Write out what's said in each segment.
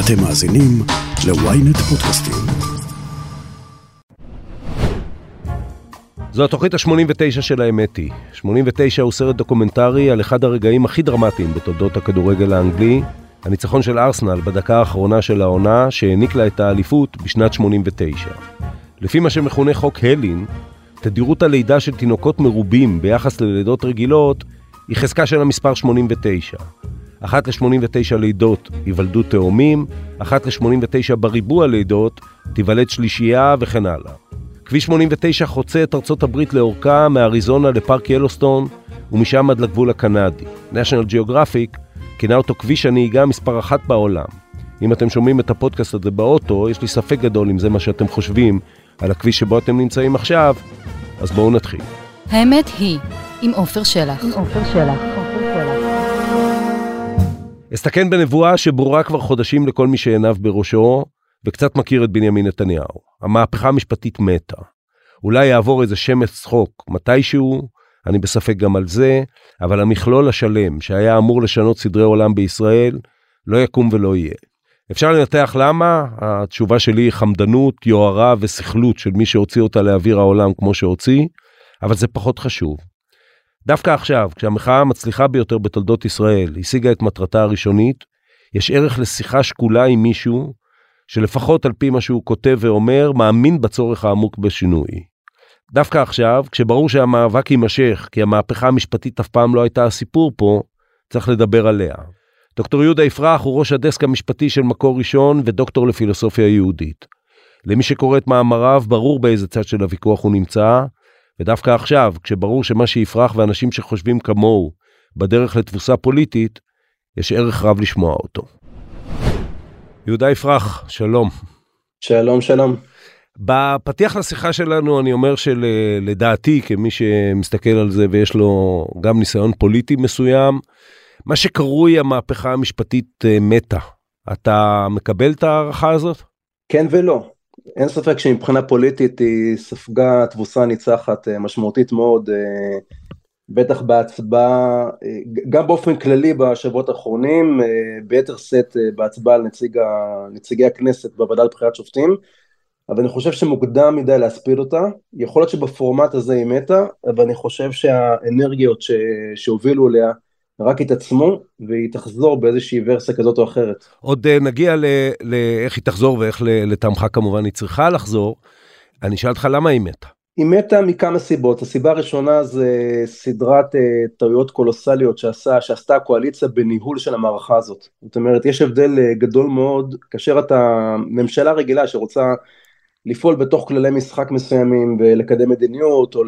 אתם מאזינים ל-ynet פודקאסטים. זו התוכנית ה-89 של האמת היא. 89 הוא סרט דוקומנטרי על אחד הרגעים הכי דרמטיים בתולדות הכדורגל האנגלי, הניצחון של ארסנל בדקה האחרונה של העונה, שהעניק לה את האליפות בשנת 89. לפי מה שמכונה חוק הלין, תדירות הלידה של תינוקות מרובים ביחס ללידות רגילות היא חזקה של המספר 89. אחת ל-89 לידות ייוולדו תאומים, אחת ל-89 בריבוע לידות תיוולד שלישייה וכן הלאה. כביש 89 חוצה את ארצות הברית לאורכה מאריזונה לפארק ילוסטון ומשם עד לגבול הקנדי. national geographic כינה אותו כביש הנהיגה מספר אחת בעולם. אם אתם שומעים את הפודקאסט הזה באוטו, יש לי ספק גדול אם זה מה שאתם חושבים על הכביש שבו אתם נמצאים עכשיו, אז בואו נתחיל. האמת היא, עם עופר שלח. עם עופר שלח. אסתכן בנבואה שברורה כבר חודשים לכל מי שעיניו בראשו, וקצת מכיר את בנימין נתניהו. המהפכה המשפטית מתה. אולי יעבור איזה שמץ צחוק מתישהו, אני בספק גם על זה, אבל המכלול השלם שהיה אמור לשנות סדרי עולם בישראל, לא יקום ולא יהיה. אפשר לנתח למה, התשובה שלי היא חמדנות, יוהרה וסכלות של מי שהוציא אותה לאוויר העולם כמו שהוציא, אבל זה פחות חשוב. דווקא עכשיו, כשהמחאה המצליחה ביותר בתולדות ישראל השיגה את מטרתה הראשונית, יש ערך לשיחה שקולה עם מישהו שלפחות על פי מה שהוא כותב ואומר, מאמין בצורך העמוק בשינוי. דווקא עכשיו, כשברור שהמאבק יימשך, כי המהפכה המשפטית אף פעם לא הייתה הסיפור פה, צריך לדבר עליה. דוקטור יהודה יפרח הוא ראש הדסק המשפטי של מקור ראשון ודוקטור לפילוסופיה יהודית. למי שקורא את מאמריו, ברור באיזה צד של הוויכוח הוא נמצא, ודווקא עכשיו, כשברור שמה שיפרח ואנשים שחושבים כמוהו בדרך לתבוסה פוליטית, יש ערך רב לשמוע אותו. יהודה יפרח, שלום. שלום, שלום. בפתיח לשיחה שלנו אני אומר שלדעתי, כמי שמסתכל על זה ויש לו גם ניסיון פוליטי מסוים, מה שקרוי המהפכה המשפטית אה, מתה. אתה מקבל את ההערכה הזאת? כן ולא. אין ספק שמבחינה פוליטית היא ספגה תבוסה ניצחת אה, משמעותית מאוד, אה, בטח בהצבעה, גם באופן כללי בשבועות האחרונים, ביתר שאת בהצבעה על נציג, נציגי הכנסת בוועדה לבחירת שופטים, אבל אני חושב שמוקדם מדי להספיד אותה, יכול להיות שבפורמט הזה היא מתה, אבל אני חושב שהאנרגיות ש... שהובילו אליה רק התעצמו והיא תחזור באיזושהי ורסיה כזאת או אחרת. עוד uh, נגיע לאיך היא תחזור ואיך לטעמך כמובן היא צריכה לחזור. אני אשאל אותך למה היא מתה. היא מתה מכמה סיבות, הסיבה הראשונה זה סדרת uh, טעויות קולוסליות שעשה, שעשתה הקואליציה בניהול של המערכה הזאת. זאת אומרת, יש הבדל uh, גדול מאוד כאשר אתה ממשלה רגילה שרוצה לפעול בתוך כללי משחק מסוימים ולקדם מדיניות או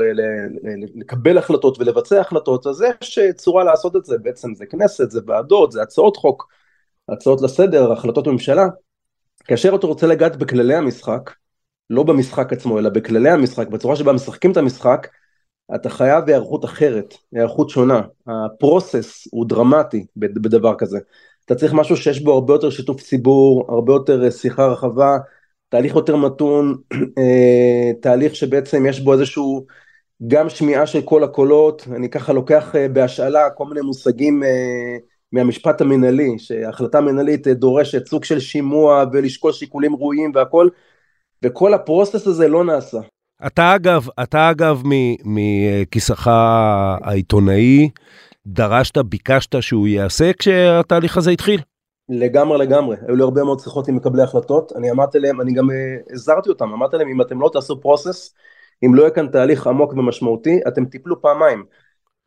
לקבל החלטות ולבצע החלטות, אז יש צורה לעשות את זה, בעצם זה כנסת, זה ועדות, זה הצעות חוק, הצעות לסדר, החלטות ממשלה. כאשר אתה רוצה לגעת בכללי המשחק, לא במשחק עצמו אלא בכללי המשחק, בצורה שבה משחקים את המשחק, אתה חייב היערכות אחרת, היערכות שונה. הפרוסס הוא דרמטי בדבר כזה. אתה צריך משהו שיש בו הרבה יותר שיתוף ציבור, הרבה יותר שיחה רחבה, תהליך יותר מתון, אה, תהליך שבעצם יש בו איזשהו גם שמיעה של כל הקולות, אני ככה לוקח אה, בהשאלה כל מיני מושגים אה, מהמשפט המנהלי, שהחלטה מנהלית דורשת סוג של שימוע ולשקול שיקולים ראויים והכל, וכל הפרוסס הזה לא נעשה. אתה אגב, אתה אגב מכיסך העיתונאי, דרשת, ביקשת שהוא יעשה כשהתהליך הזה התחיל? לגמרי לגמרי, היו לי הרבה מאוד שיחות עם מקבלי החלטות, אני אמרתי להם, אני גם הזהרתי אותם, אמרתי להם אם אתם לא תעשו פרוסס, אם לא יהיה כאן תהליך עמוק ומשמעותי, אתם תיפלו פעמיים.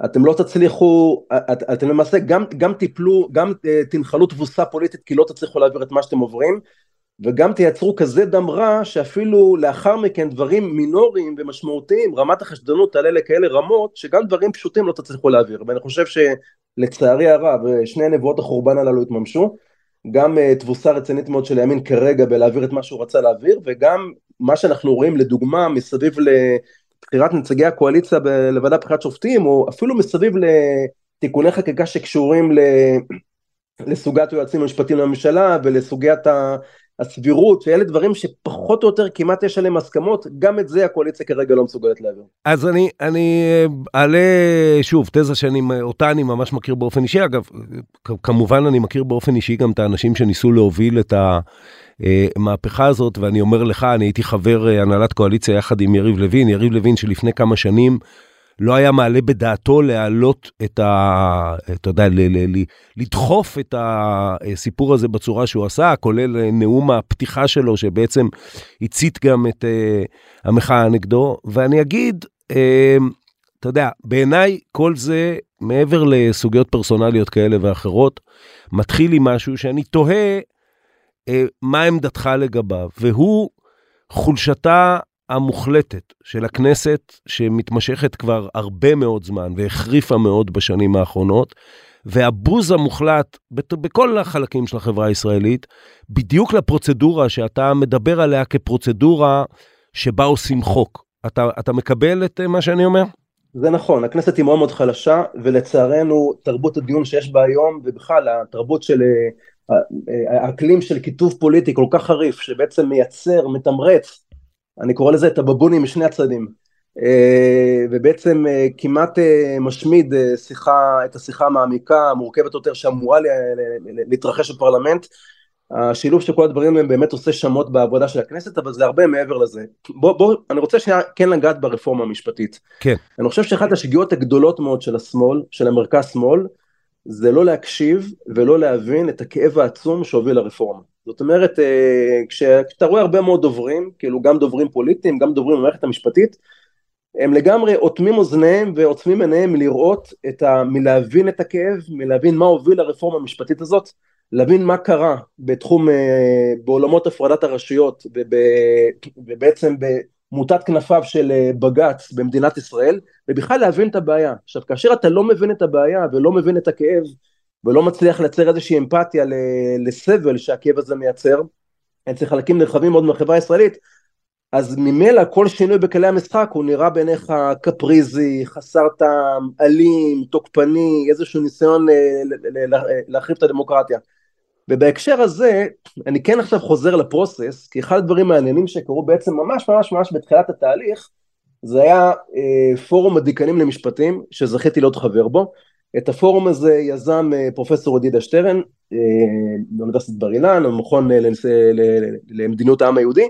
אתם לא תצליחו, את, אתם למעשה גם, גם תיפלו, גם תנחלו תבוסה פוליטית כי לא תצליחו להעביר את מה שאתם עוברים, וגם תייצרו כזה דם רע שאפילו לאחר מכן דברים מינוריים ומשמעותיים, רמת החשדנות תעלה לכאלה רמות, שגם דברים פשוטים לא תצליחו להעביר, ואני חושב שלצערי הרב שני נבואות החורבן הללו התממשו, גם uh, תבוסה רצינית מאוד של הימין כרגע בלהעביר את מה שהוא רצה להעביר וגם מה שאנחנו רואים לדוגמה מסביב לבחירת נציגי הקואליציה לוועדה בחירת שופטים או אפילו מסביב לתיקוני חקיקה שקשורים ל... לסוגת יועצים המשפטיים לממשלה ולסוגיית הסבירות, שאלה דברים שפחות או יותר כמעט יש עליהם הסכמות, גם את זה הקואליציה כרגע לא מסוגלת להעביר. אז אני, אני אה, אעלה שוב תזה שאני, אותה אני ממש מכיר באופן אישי, אגב, כמובן אני מכיר באופן אישי גם את האנשים שניסו להוביל את המהפכה הזאת, ואני אומר לך, אני הייתי חבר הנהלת קואליציה יחד עם יריב לוין, יריב לוין שלפני כמה שנים, לא היה מעלה בדעתו להעלות את ה... אתה יודע, ל, ל, ל, לדחוף את הסיפור הזה בצורה שהוא עשה, כולל נאום הפתיחה שלו, שבעצם הצית גם את uh, המחאה נגדו. ואני אגיד, uh, אתה יודע, בעיניי כל זה, מעבר לסוגיות פרסונליות כאלה ואחרות, מתחיל עם משהו שאני תוהה uh, מה עמדתך לגביו, והוא חולשתה המוחלטת של הכנסת, שמתמשכת כבר הרבה מאוד זמן והחריפה מאוד בשנים האחרונות, והבוז המוחלט בכל החלקים של החברה הישראלית, בדיוק לפרוצדורה שאתה מדבר עליה כפרוצדורה שבה עושים חוק. אתה, אתה מקבל את מה שאני אומר? זה נכון, הכנסת היא מאוד מאוד חלשה, ולצערנו תרבות הדיון שיש בה היום, ובכלל התרבות של אה, אה, האקלים של כיתוב פוליטי כל כך חריף, שבעצם מייצר, מתמרץ אני קורא לזה את הבבונים משני הצדדים, אה, ובעצם אה, כמעט אה, משמיד שיחה, את השיחה המעמיקה, המורכבת יותר שאמורה להתרחש בפרלמנט. השילוב של כל הדברים הם באמת עושה שמות בעבודה של הכנסת, אבל זה הרבה מעבר לזה. בוא, בוא, אני רוצה שנייה כן לגעת ברפורמה המשפטית. כן. אני חושב שאחת השגיאות הגדולות מאוד של השמאל, של המרכז-שמאל, זה לא להקשיב ולא להבין את הכאב העצום שהוביל לרפורמה. זאת אומרת, אה, כשאתה רואה הרבה מאוד דוברים, כאילו גם דוברים פוליטיים, גם דוברים במערכת המשפטית, הם לגמרי אוטמים אוזניהם ועוצמים עיניהם מלראות את ה... מלהבין את הכאב, מלהבין מה הוביל לרפורמה המשפטית הזאת, להבין מה קרה בתחום, אה, בעולמות הפרדת הרשויות וב, ובעצם במוטת כנפיו של אה, בג"ץ במדינת ישראל, ובכלל להבין את הבעיה. עכשיו, כאשר אתה לא מבין את הבעיה ולא מבין את הכאב, ולא מצליח לייצר איזושהי אמפתיה לסבל שהכאב הזה מייצר אצל חלקים נרחבים מאוד מהחברה הישראלית, אז ממילא כל שינוי בכללי המשחק הוא נראה בעיניך קפריזי, חסר טעם, אלים, תוקפני, איזשהו ניסיון אה, להחריב את הדמוקרטיה. ובהקשר הזה, אני כן עכשיו חוזר לפרוסס, כי אחד הדברים המעניינים שקרו בעצם ממש ממש ממש בתחילת התהליך, זה היה אה, פורום הדיקנים למשפטים, שזכיתי להיות חבר בו, את הפורום הזה יזם אה, פרופסור ידידה שטרן אה, באוניברסיטת בר אילן, המכון אה, למדיניות העם היהודי,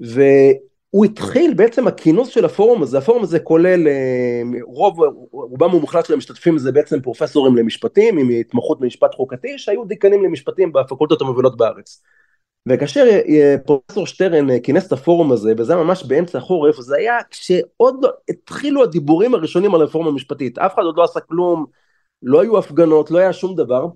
והוא התחיל בעצם הכינוס של הפורום הזה, הפורום הזה כולל רוב, רובם המוחלט של המשתתפים זה בעצם פרופסורים למשפטים עם התמחות במשפט חוקתי שהיו דיקנים למשפטים בפקולטות המובילות בארץ. וכאשר פרופסור שטרן כינס את הפורום הזה, וזה היה ממש באמצע החורף, זה היה כשעוד לא התחילו הדיבורים הראשונים על הרפורמה המשפטית, אף אחד עוד לא עשה כלום, לא היו הפגנות, לא היה שום דבר,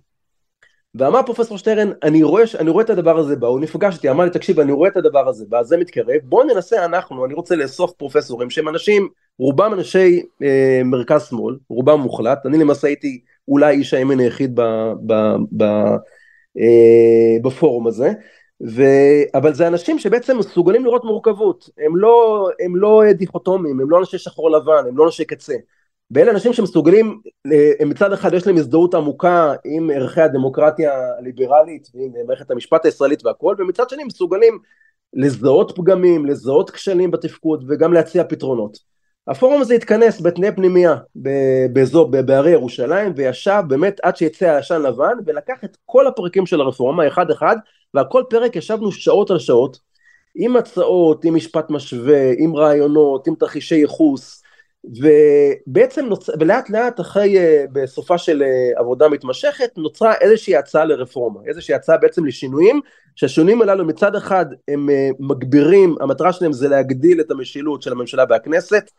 ואמר פרופסור שטרן, אני רואה, אני רואה את הדבר הזה בא, הוא נפגש איתי, אמר לי, תקשיב, אני רואה את הדבר הזה בא, זה מתקרב, בואו ננסה אנחנו, אני רוצה לאסוף פרופסורים שהם אנשים, רובם אנשי אה, מרכז שמאל, רובם מוחלט, אני למעשה הייתי אולי איש הימין היחיד ב, ב, ב, אה, בפורום הזה, ו... אבל זה אנשים שבעצם מסוגלים לראות מורכבות, הם לא, הם לא דיכוטומיים, הם לא אנשי שחור לבן, הם לא אנשי קצה. ואלה אנשים שמסוגלים, הם מצד אחד יש להם הזדהות עמוקה עם ערכי הדמוקרטיה הליברלית ועם מערכת המשפט הישראלית והכל, ומצד שני מסוגלים לזהות פגמים, לזהות כשלים בתפקוד וגם להציע פתרונות. הפורום הזה התכנס בתנאי פנימייה באזור, בהרי ירושלים וישב באמת עד שיצא העשן לבן ולקח את כל הפרקים של הרפורמה אחד אחד ועל כל פרק ישבנו שעות על שעות עם הצעות, עם משפט משווה, עם רעיונות, עם תרחישי ייחוס ובעצם נוצ... ולאט לאט אחרי uh, בסופה של uh, עבודה מתמשכת נוצרה איזושהי הצעה לרפורמה, איזושהי הצעה בעצם לשינויים שהשינויים הללו מצד אחד הם uh, מגבירים, המטרה שלהם זה להגדיל את המשילות של הממשלה והכנסת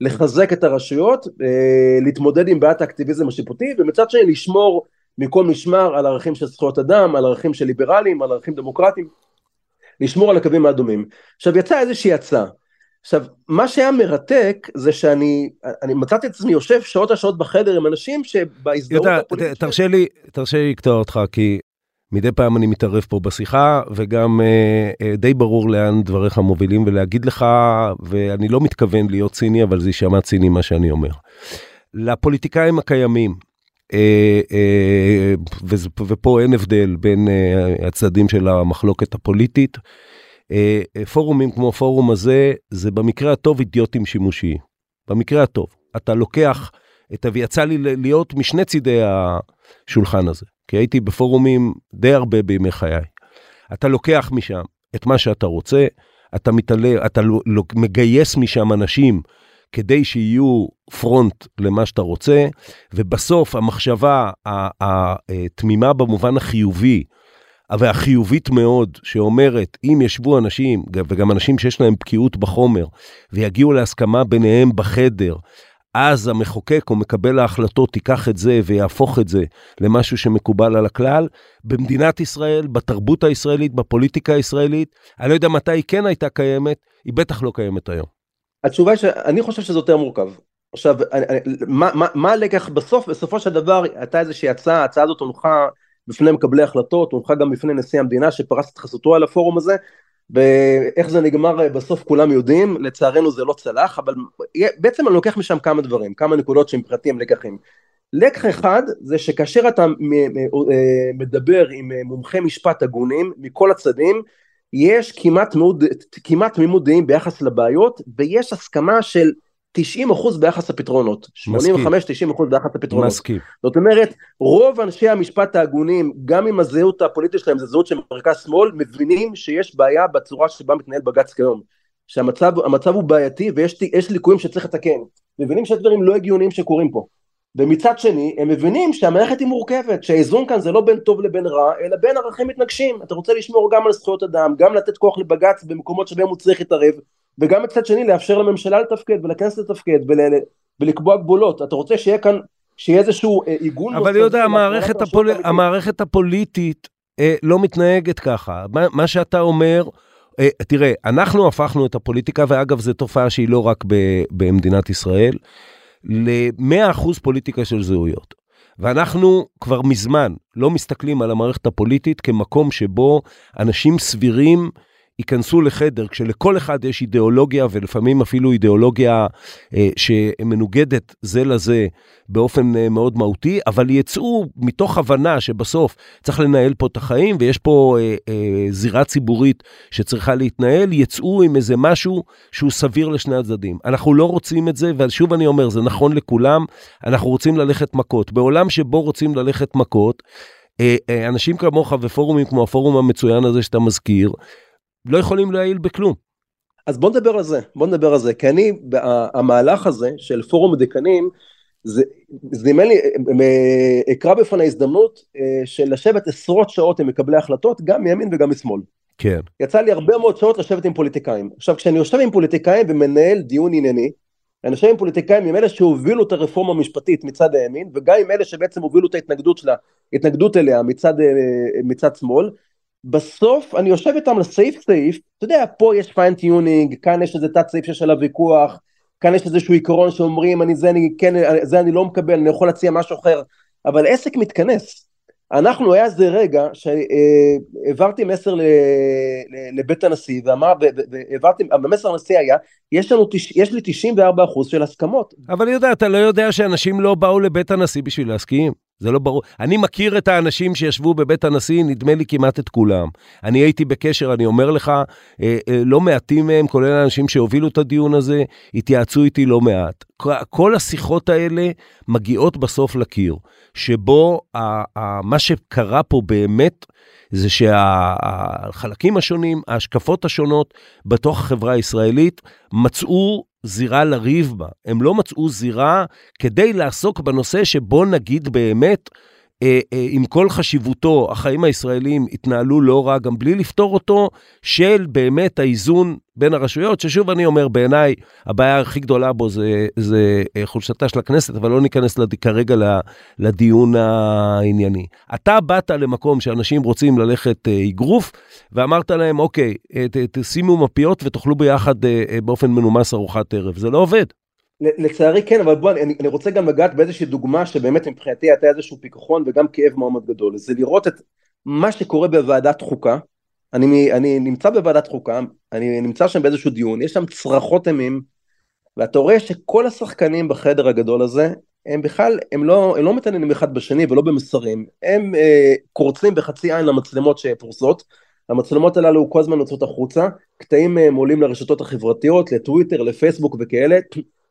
לחזק את הרשויות, אה, להתמודד עם בעיית האקטיביזם השיפוטי, ומצד שני לשמור מכל משמר על ערכים של זכויות אדם, על ערכים של ליברלים, על ערכים דמוקרטיים, לשמור על הקווים האדומים. עכשיו יצאה איזושהי הצעה. עכשיו, מה שהיה מרתק זה שאני אני מצאתי את עצמי יושב שעות על שעות בחדר עם אנשים שבהזדהות הפוליטית... תרשה לי, תרשה לי לקטוע אותך, כי מדי פעם אני מתערב פה בשיחה, וגם אה, אה, די ברור לאן דבריך מובילים, ולהגיד לך, ואני לא מתכוון להיות ציני, אבל זה יישמע ציני מה שאני אומר. לפוליטיקאים הקיימים, ופה אין הבדל בין אה, הצדדים של המחלוקת הפוליטית. פורומים כמו הפורום הזה, זה במקרה הטוב אידיוטים שימושיים. במקרה הטוב. אתה לוקח, את, ויצא לי להיות משני צידי השולחן הזה, כי הייתי בפורומים די הרבה בימי חיי. אתה לוקח משם את מה שאתה רוצה, אתה מתעלה, אתה מגייס משם אנשים כדי שיהיו פרונט למה שאתה רוצה, ובסוף המחשבה התמימה במובן החיובי, והחיובית מאוד, שאומרת, אם ישבו אנשים, וגם אנשים שיש להם בקיאות בחומר, ויגיעו להסכמה ביניהם בחדר, אז המחוקק או מקבל ההחלטות ייקח את זה ויהפוך את זה למשהו שמקובל על הכלל. במדינת ישראל, בתרבות הישראלית, בפוליטיקה הישראלית, אני לא יודע מתי היא כן הייתה קיימת, היא בטח לא קיימת היום. התשובה היא שאני חושב שזה יותר מורכב. עכשיו, אני, מה, מה, מה הלקח בסוף? בסופו של דבר הייתה איזושהי הצעה, ההצעה הזאת הונחה בפני מקבלי החלטות, הונחה גם בפני נשיא המדינה שפרס את חסותו על הפורום הזה, ואיך זה נגמר בסוף כולם יודעים, לצערנו זה לא צלח, אבל בעצם אני לוקח משם כמה דברים, כמה נקודות שמבחינתי הם לקחים. לקח אחד זה שכאשר אתה אה, מדבר עם מומחי משפט הגונים מכל הצדדים, יש כמעט, מאוד, כמעט תמימות דעים ביחס לבעיות, ויש הסכמה של 90 אחוז ביחס לפתרונות. 85-90 אחוז ביחס לפתרונות. מסכים. זאת אומרת, רוב אנשי המשפט ההגונים, גם אם הזהות הפוליטית שלהם זה זהות של מרכז שמאל, מבינים שיש בעיה בצורה שבה מתנהל בג"ץ כיום. שהמצב הוא בעייתי ויש ליקויים שצריך לתקן. מבינים שיש דברים לא הגיוניים שקורים פה. ומצד שני הם מבינים שהמערכת היא מורכבת, שהאיזון כאן זה לא בין טוב לבין רע, אלא בין ערכים מתנגשים, אתה רוצה לשמור גם על זכויות אדם, גם לתת כוח לבג"ץ במקומות שבהם הוא צריך להתערב, וגם מצד שני לאפשר לממשלה לתפקד ולכנסת לתפקד ול... ולקבוע גבולות, אתה רוצה שיהיה כאן, שיהיה איזשהו אה, עיגון... אבל יהודה, המערכת, הפול... המערכת הפוליטית אה, לא מתנהגת ככה, מה, מה שאתה אומר, אה, תראה, אנחנו הפכנו את הפוליטיקה, ואגב זו תופעה שהיא לא רק ב... במדינת ישראל, ל-100% פוליטיקה של זהויות. ואנחנו כבר מזמן לא מסתכלים על המערכת הפוליטית כמקום שבו אנשים סבירים ייכנסו לחדר כשלכל אחד יש אידיאולוגיה ולפעמים אפילו אידיאולוגיה אה, שמנוגדת זה לזה באופן אה, מאוד מהותי, אבל יצאו מתוך הבנה שבסוף צריך לנהל פה את החיים ויש פה אה, זירה ציבורית שצריכה להתנהל, יצאו עם איזה משהו שהוא סביר לשני הצדדים. אנחנו לא רוצים את זה, ושוב אני אומר, זה נכון לכולם, אנחנו רוצים ללכת מכות. בעולם שבו רוצים ללכת מכות, אנשים כמוך ופורומים כמו הפורום המצוין הזה שאתה מזכיר, לא יכולים להעיל בכלום. אז בוא נדבר על זה, בוא נדבר על זה, כי אני, המהלך הזה של פורום דקנים, זה, נדמה לי, אקרא בפני הזדמנות אה, של לשבת עשרות שעות עם מקבלי החלטות, גם מימין וגם משמאל. כן. יצא לי הרבה מאוד שעות לשבת עם פוליטיקאים. עכשיו, כשאני יושב עם פוליטיקאים ומנהל דיון ענייני, אני יושב עם פוליטיקאים עם אלה שהובילו את הרפורמה המשפטית מצד הימין, וגם עם אלה שבעצם הובילו את ההתנגדות שלה, התנגדות אליה מצד, אה, מצד שמאל, בסוף אני יושב איתם לסעיף סעיף, אתה יודע, פה יש fine-tuning, כאן יש איזה תת סעיף שיש עליו ויכוח, כאן יש איזשהו עיקרון שאומרים, אני זה אני כן, זה אני לא מקבל, אני יכול להציע משהו אחר, אבל עסק מתכנס. אנחנו, היה איזה רגע שהעברתי מסר לבית הנשיא, ואמר, והעברתי, המסר לנשיא היה, יש, לנו, יש לי 94 אחוז של הסכמות. אבל יודע, אתה לא יודע שאנשים לא באו לבית הנשיא בשביל להסכים? זה לא ברור. אני מכיר את האנשים שישבו בבית הנשיא, נדמה לי כמעט את כולם. אני הייתי בקשר, אני אומר לך, אה, אה, לא מעטים מהם, כולל האנשים שהובילו את הדיון הזה, התייעצו איתי לא מעט. כל השיחות האלה מגיעות בסוף לקיר, שבו מה שקרה פה באמת, זה שהחלקים השונים, ההשקפות השונות בתוך החברה הישראלית, מצאו זירה לריב בה, הם לא מצאו זירה כדי לעסוק בנושא שבו נגיד באמת, עם כל חשיבותו, החיים הישראלים התנהלו לא רע, גם בלי לפתור אותו, של באמת האיזון בין הרשויות, ששוב אני אומר, בעיניי הבעיה הכי גדולה בו זה, זה אה, חולשתה של הכנסת, אבל לא ניכנס לד... כרגע לדיון הענייני. אתה באת למקום שאנשים רוצים ללכת אה, אגרוף, ואמרת להם, אוקיי, אה, תשימו מפיות ותאכלו ביחד באופן מנומס ארוחת ערב. זה לא עובד. לצערי כן, אבל בוא, אני, אני רוצה גם לגעת באיזושהי דוגמה שבאמת מבחינתי הייתה איזשהו פיקחון וגם כאב מאוד מאוד גדול. זה לראות את מה שקורה בוועדת חוקה, אני, אני נמצא בוועדת חוקה, אני נמצא שם באיזשהו דיון, יש שם צרחות אימים, ואתה רואה שכל השחקנים בחדר הגדול הזה הם בכלל, הם לא, הם לא מתעניינים אחד בשני ולא במסרים, הם אה, קורצים בחצי עין למצלמות שפרוסות, המצלמות הללו כל הזמן יוצאות החוצה, קטעים מהם עולים לרשתות החברתיות, לטוויטר, לפייסבוק וכאלה,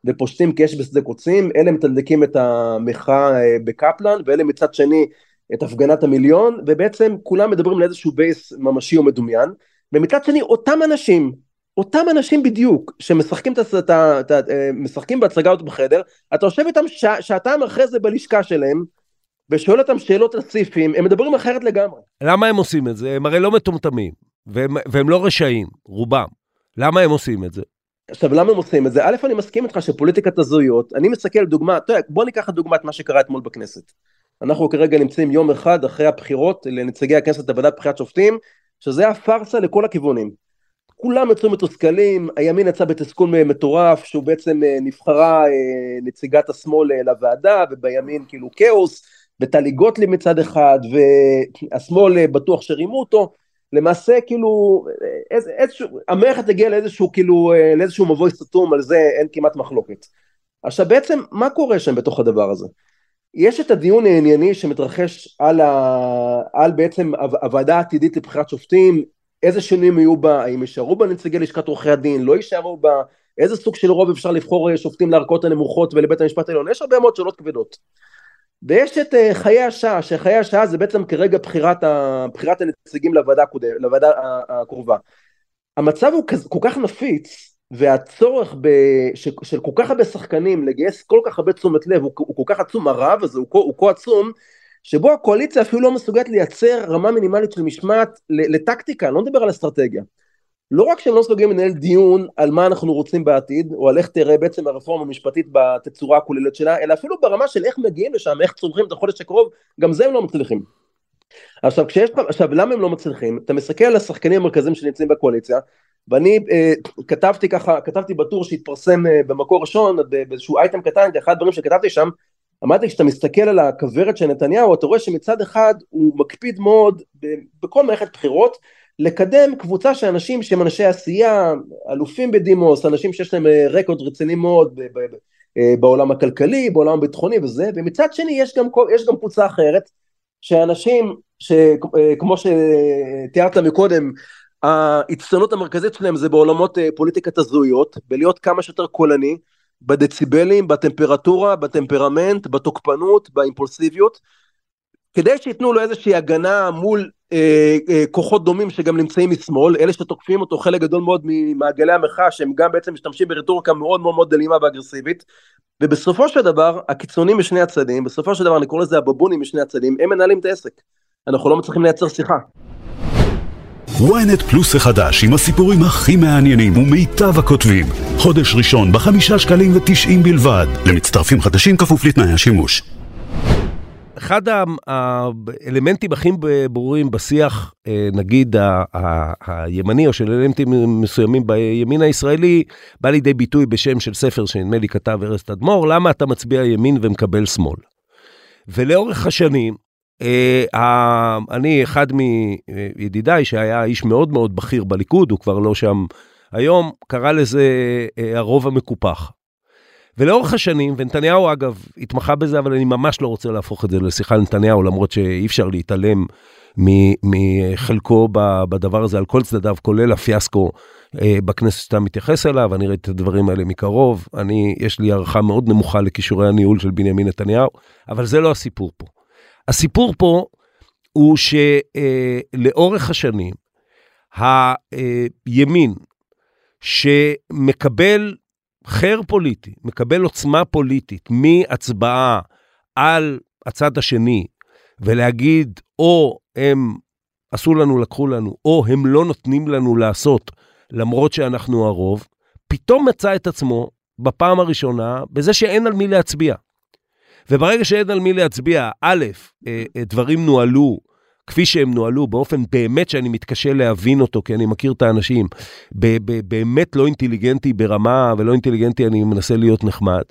ופושטים כאש בשדה קוצים, אלה מתדלקים את המחאה אה, בקפלן, ואלה מצד שני את הפגנת המיליון, ובעצם כולם מדברים לאיזשהו בייס ממשי או מדומיין, ומצד שני אותם אנשים, אותם אנשים בדיוק, שמשחקים את, את, את, את, אה, משחקים בהצגה הזאת בחדר, אתה יושב איתם שע, שעתיים אחרי זה בלשכה שלהם, ושואל אותם שאלות על הם מדברים אחרת לגמרי. למה הם עושים את זה? הם הרי לא מטומטמים, והם, והם לא רשעים, רובם. למה הם עושים את זה? עכשיו למה הם עושים את זה? א' אני מסכים איתך שפוליטיקת הזויות, אני מסתכל דוגמה, אתה יודע, בוא ניקח דוגמא את מה שקרה אתמול בכנסת. אנחנו כרגע נמצאים יום אחד אחרי הבחירות לנציגי הכנסת לוועדת בחירת שופטים, שזה היה פארסה לכל הכיוונים. כולם יצאו מתוסכלים, הימין יצא בתסכול מטורף, שהוא בעצם אה, נבחרה אה, נציגת השמאל אה, לוועדה, ובימין כאילו כאוס, וטלי גוטליב מצד אחד, והשמאל בטוח שרימו אותו, למעשה כאילו איז, איזשהו, המערכת הגיעה לאיזשהו כאילו, לאיזשהו מבוי סתום, על זה אין כמעט מחלוקת. עכשיו בעצם מה קורה שם בתוך הדבר הזה? יש את הדיון הענייני שמתרחש על, ה... על בעצם הוועדה העתידית לבחירת שופטים, איזה שינויים יהיו בה, האם יישארו בה נציגי לשכת עורכי הדין, לא יישארו בה, איזה סוג של רוב אפשר לבחור שופטים לערכאות הנמוכות ולבית המשפט העליון, יש הרבה מאוד שאלות כבדות. ויש את uh, חיי השעה, שחיי השעה זה בעצם כרגע בחירת, ה... בחירת הנציגים לוועדה, הקודם, לוועדה הקרובה. המצב הוא כז... כל כך נפיץ, והצורך ב... ש... של כל כך הרבה שחקנים לגייס כל כך הרבה תשומת לב הוא, הוא כל כך עצום, הרב הזה הוא, הוא כה עצום, שבו הקואליציה אפילו לא מסוגלת לייצר רמה מינימלית של משמעת לטקטיקה, אני לא מדבר על אסטרטגיה. לא רק שהם לא מסוגלים לנהל דיון על מה אנחנו רוצים בעתיד, או על איך תראה בעצם הרפורמה המשפטית בתצורה הכוללת שלה, אלא אפילו ברמה של איך מגיעים לשם, איך צורכים את החודש הקרוב, גם זה הם לא מצליחים. עכשיו, כשיש, עכשיו למה הם לא מצליחים? אתה מסתכל על השחקנים המרכזיים שנמצאים בקואליציה, ואני אה, כתבתי ככה, כתבתי בטור שהתפרסם אה, במקור ראשון, באיזשהו אייטם קטן, אחד הדברים שכתבתי שם, אמרתי כשאתה מסתכל על הכוורת של נתניהו, אתה רואה שמצד אחד הוא מקפיד מאוד בכל מערכת בחירות, לקדם קבוצה של אנשים שהם אנשי עשייה, אלופים בדימוס, אנשים שיש להם אה, רקורד רציני מאוד אה, בעולם הכלכלי, בעולם הביטחוני וזה, ומצד שני יש גם, יש גם קבוצה אחרת, שאנשים שכמו אה, שתיארת מקודם, ההצטיינות המרכזית שלהם זה בעולמות פוליטיקת הזהויות, בלהיות כמה שיותר קולני, בדציבלים, בטמפרטורה, בטמפרמנט, בתוקפנות, באימפולסיביות, כדי שייתנו לו איזושהי הגנה מול אה, אה, כוחות דומים שגם נמצאים משמאל, אלה שתוקפים אותו חלק גדול מאוד ממעגלי המחאה שהם גם בעצם משתמשים ברטוריקה מאוד מאוד מאוד אלימה ואגרסיבית ובסופו של דבר הקיצונים משני הצדדים, בסופו של דבר אני קורא לזה הבבונים משני הצדדים, הם מנהלים את העסק, אנחנו לא מצליחים לייצר שיחה. ynet פלוס החדש עם הסיפורים הכי מעניינים ומיטב הכותבים. חודש ראשון בחמישה שקלים ותשעים בלבד. למצטרפים חדשים כפוף לתנאי השימוש. אחד האלמנטים הכי ברורים בשיח, אה, נגיד הימני, או של אלמנטים מסוימים בימין הישראלי, בא לידי ביטוי בשם של ספר שנדמה לי כתב ארז תדמור, למה אתה מצביע ימין ומקבל שמאל. ולאורך השנים, אה, אני, אחד מידידיי, שהיה איש מאוד מאוד בכיר בליכוד, הוא כבר לא שם היום, קרא לזה אה, הרוב המקופח. ולאורך השנים, ונתניהו אגב התמחה בזה, אבל אני ממש לא רוצה להפוך את זה לשיחה על נתניהו, למרות שאי אפשר להתעלם מחלקו בדבר הזה על כל צדדיו, כולל הפיאסקו אה, בכנסת שאתה מתייחס אליו, אני ראיתי את הדברים האלה מקרוב, אני, יש לי הערכה מאוד נמוכה לכישורי הניהול של בנימין נתניהו, אבל זה לא הסיפור פה. הסיפור פה הוא שלאורך השנים, הימין שמקבל חר פוליטי, מקבל עוצמה פוליטית מהצבעה על הצד השני, ולהגיד, או הם עשו לנו, לקחו לנו, או הם לא נותנים לנו לעשות, למרות שאנחנו הרוב, פתאום מצא את עצמו בפעם הראשונה בזה שאין על מי להצביע. וברגע שאין על מי להצביע, א', אה, אה, דברים נוהלו כפי שהם נוהלו, באופן באמת שאני מתקשה להבין אותו, כי אני מכיר את האנשים, באמת לא אינטליגנטי ברמה, ולא אינטליגנטי, אני מנסה להיות נחמד.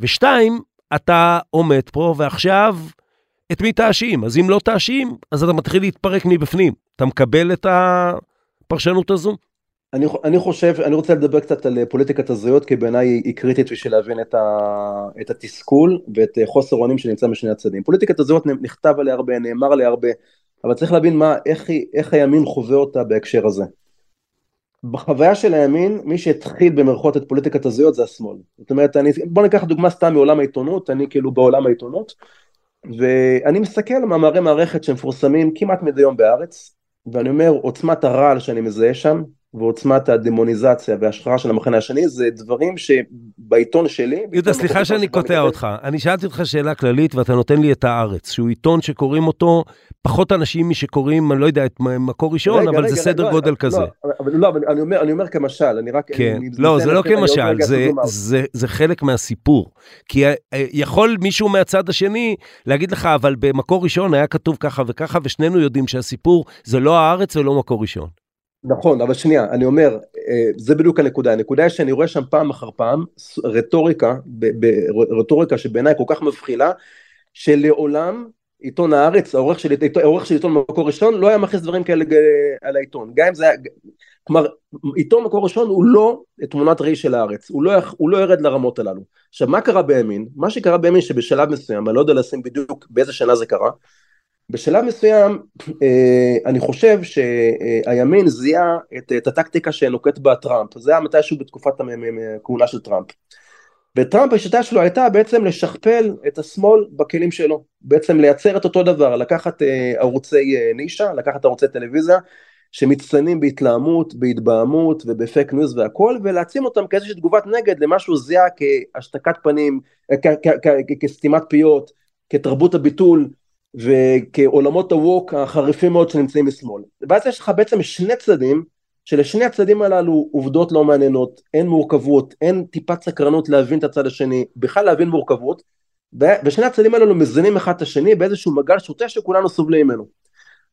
ושתיים, אתה עומד פה ועכשיו, את מי תאשים? אז אם לא תאשים, אז אתה מתחיל להתפרק מבפנים. אתה מקבל את הפרשנות הזו? אני, אני חושב, אני רוצה לדבר קצת על פוליטיקת הזהויות, כי בעיניי היא קריטית בשביל להבין את, ה, את התסכול ואת חוסר אונים שנמצא משני הצדדים. פוליטיקת הזהויות נכתב עליה הרבה, נאמר עליה הרבה, אבל צריך להבין מה, איך, איך הימין חווה אותה בהקשר הזה. בחוויה של הימין, מי שהתחיל במרכאות את פוליטיקת הזהויות זה השמאל. זאת אומרת, אני, בוא ניקח דוגמה סתם מעולם העיתונות, אני כאילו בעולם העיתונות, ואני מסתכל על מאמרי מערכת שמפורסמים כמעט מדי יום בארץ, ואני אומר, עוצמת הרעל שאני מזהה שם, ועוצמת הדמוניזציה וההשחרה של המחנה השני זה דברים שבעיתון שלי... יהודה, סליחה שאני קוטע אותך. אני שאלתי אותך שאלה כללית ואתה נותן לי את הארץ, שהוא עיתון שקוראים אותו פחות אנשים משקוראים, אני לא יודע, את מקור ראשון, רגע, אבל רגע, זה סדר לא, גודל לא, כזה. אבל לא, אבל אני אומר, אני אומר כמשל, אני רק... כן, אני, לא, זה לא כמשל, זה, זה, זה חלק מהסיפור. כי אה, יכול מישהו מהצד השני להגיד לך, אבל במקור ראשון היה כתוב ככה וככה, ושנינו יודעים שהסיפור זה לא הארץ ולא מקור ראשון. נכון, אבל שנייה, אני אומר, אה, זה בדיוק הנקודה, הנקודה היא שאני רואה שם פעם אחר פעם רטוריקה, רטוריקה שבעיניי כל כך מבחילה, שלעולם עיתון הארץ, העורך של, העורך של עיתון מקור ראשון, לא היה מכניס דברים כאלה על העיתון, גם אם זה היה, כלומר, עיתון מקור ראשון הוא לא תמונת ראי של הארץ, הוא לא, הוא לא ירד לרמות הללו. עכשיו, מה קרה בימין? מה שקרה בימין שבשלב מסוים, אני לא יודע לשים בדיוק באיזה שנה זה קרה, בשלב מסוים אה, אני חושב שהימין זיהה את, את הטקטיקה שנוקט בה טראמפ, זה היה מתישהו בתקופת הכהונה של טראמפ. וטראמפ השיטה שלו הייתה בעצם לשכפל את השמאל בכלים שלו, בעצם לייצר את אותו דבר, לקחת אה, ערוצי אה, נישה, לקחת ערוצי טלוויזיה שמצטיינים בהתלהמות, בהתבהמות וב fake news והכל, ולהעצים אותם כאיזושהי תגובת נגד למה שהוא זיהה כהשתקת פנים, כסתימת פיות, כתרבות הביטול, וכעולמות ה woke החריפים מאוד שנמצאים משמאל. ואז יש לך בעצם שני צדדים, שלשני הצדדים הללו עובדות לא מעניינות, אין מורכבות, אין טיפת סקרנות להבין את הצד השני, בכלל להבין מורכבות, ושני הצדדים הללו מזינים אחד את השני באיזשהו מגל שוטה שכולנו סובלים ממנו.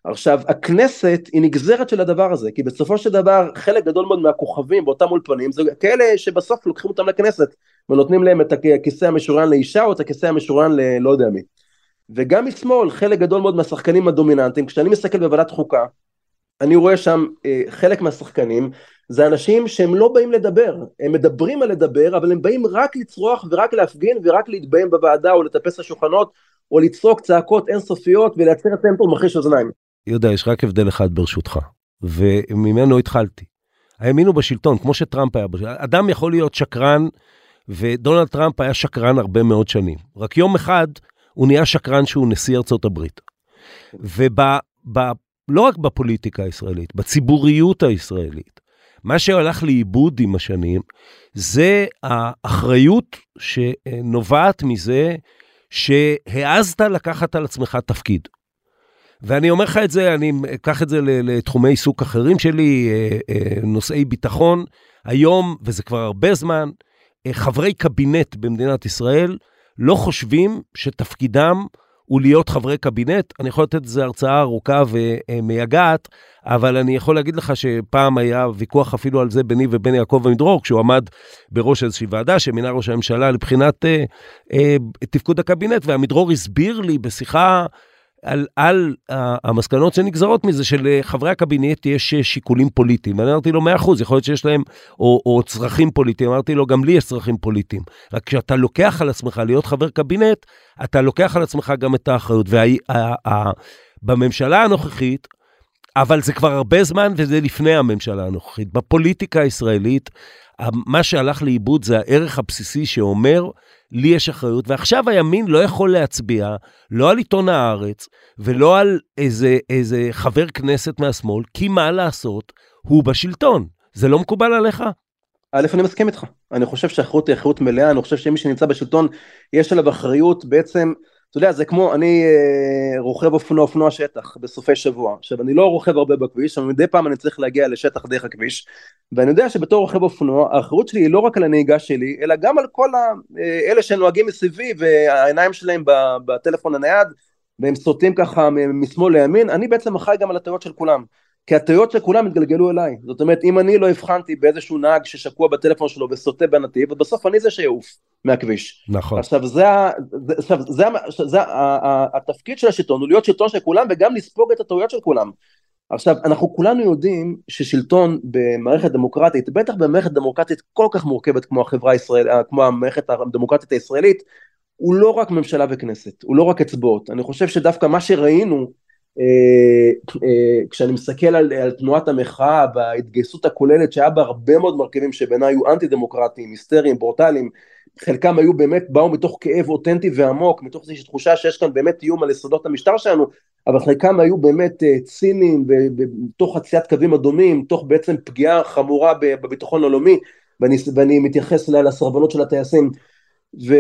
עכשיו, הכנסת היא נגזרת של הדבר הזה, כי בסופו של דבר חלק גדול מאוד מהכוכבים באותם אולפנים זה כאלה שבסוף לוקחים אותם לכנסת ונותנים להם את הכיסא המשוריין לאישה או את הכיסא המשוריין ללא יודע מי. וגם משמאל חלק גדול מאוד מהשחקנים הדומיננטיים, כשאני מסתכל בוועדת חוקה, אני רואה שם אה, חלק מהשחקנים, זה אנשים שהם לא באים לדבר, הם מדברים על לדבר, אבל הם באים רק לצרוח ורק להפגין ורק להתבהם בוועדה או לטפס לשולחנות, או לצעוק צעקות אינסופיות ולייצר את טמפו מחריש אוזניים. יהודה, יש רק הבדל אחד ברשותך, וממנו התחלתי. הימין הוא בשלטון, כמו שטראמפ היה בשלטון. אדם יכול להיות שקרן, ודונלד טראמפ היה שקרן הרבה מאוד שנים. רק יום אחד הוא נהיה שקרן שהוא נשיא ארצות הברית. ולא רק בפוליטיקה הישראלית, בציבוריות הישראלית, מה שהלך לאיבוד עם השנים, זה האחריות שנובעת מזה שהעזת לקחת על עצמך תפקיד. ואני אומר לך את זה, אני אקח את זה לתחומי עיסוק אחרים שלי, אה, אה, נושאי ביטחון. היום, וזה כבר הרבה זמן, אה, חברי קבינט במדינת ישראל לא חושבים שתפקידם הוא להיות חברי קבינט. אני יכול לתת איזו הרצאה ארוכה ומייגעת, אבל אני יכול להגיד לך שפעם היה ויכוח אפילו על זה ביני ובין יעקב עמידרור, כשהוא עמד בראש איזושהי ועדה שמינה ראש הממשלה לבחינת אה, אה, תפקוד הקבינט, ועמידרור הסביר לי בשיחה על, על המסקנות שנגזרות מזה שלחברי הקבינט יש שיקולים פוליטיים. ואני אמרתי לו, מאה אחוז, יכול להיות שיש להם, או, או צרכים פוליטיים. אמרתי לו, גם לי יש צרכים פוליטיים. רק כשאתה לוקח על עצמך להיות חבר קבינט, אתה לוקח על עצמך גם את האחריות. ובממשלה הנוכחית, אבל זה כבר הרבה זמן וזה לפני הממשלה הנוכחית. בפוליטיקה הישראלית, מה שהלך לאיבוד זה הערך הבסיסי שאומר, לי יש אחריות, ועכשיו הימין לא יכול להצביע לא על עיתון הארץ ולא על איזה, איזה חבר כנסת מהשמאל, כי מה לעשות, הוא בשלטון. זה לא מקובל עליך? א', אני מסכים איתך. אני חושב שהאחריות היא אחריות מלאה, אני חושב שמי שנמצא בשלטון, יש עליו אחריות בעצם אתה יודע, זה כמו, אני אה, רוכב אופנוע, אופנוע שטח בסופי שבוע. עכשיו, אני לא רוכב הרבה בכביש, אבל מדי פעם אני צריך להגיע לשטח דרך הכביש, ואני יודע שבתור רוכב אופנוע, האחריות שלי היא לא רק על הנהיגה שלי, אלא גם על כל ה, אה, אלה שנוהגים מסביבי, והעיניים שלהם בטלפון הנייד, והם סוטים ככה משמאל לימין, אני בעצם אחראי גם על הטעויות של כולם. כי הטעויות של כולם התגלגלו אליי. זאת אומרת, אם אני לא הבחנתי באיזשהו נהג ששקוע בטלפון שלו וסוטה בנתיב, בסוף אני זה שיעוף מהכביש. נכון. עכשיו, זה, זה, עכשיו, זה, זה, זה התפקיד של השלטון, הוא להיות שלטון של כולם וגם לספוג את הטעויות של כולם. עכשיו, אנחנו כולנו יודעים ששלטון במערכת דמוקרטית, בטח במערכת דמוקרטית כל כך מורכבת כמו החברה הישראלית, כמו המערכת הדמוקרטית הישראלית, הוא לא רק ממשלה וכנסת, הוא לא רק אצבעות. אני חושב שדווקא מה שראינו, אה, אה, כשאני מסתכל על, על תנועת המחאה וההתגייסות הכוללת שהיה בה הרבה מאוד מרכיבים שבעיניי היו אנטי דמוקרטיים, היסטריים, ברוטליים, חלקם היו באמת, באו מתוך כאב אותנטי ועמוק, מתוך איזושהי תחושה שיש כאן באמת איום על יסודות המשטר שלנו, אבל חלקם היו באמת אה, ציניים, בתוך חציית קווים אדומים, תוך בעצם פגיעה חמורה בביטחון הלאומי, ואני, ואני מתייחס לסרבנות של הטייסים. ו...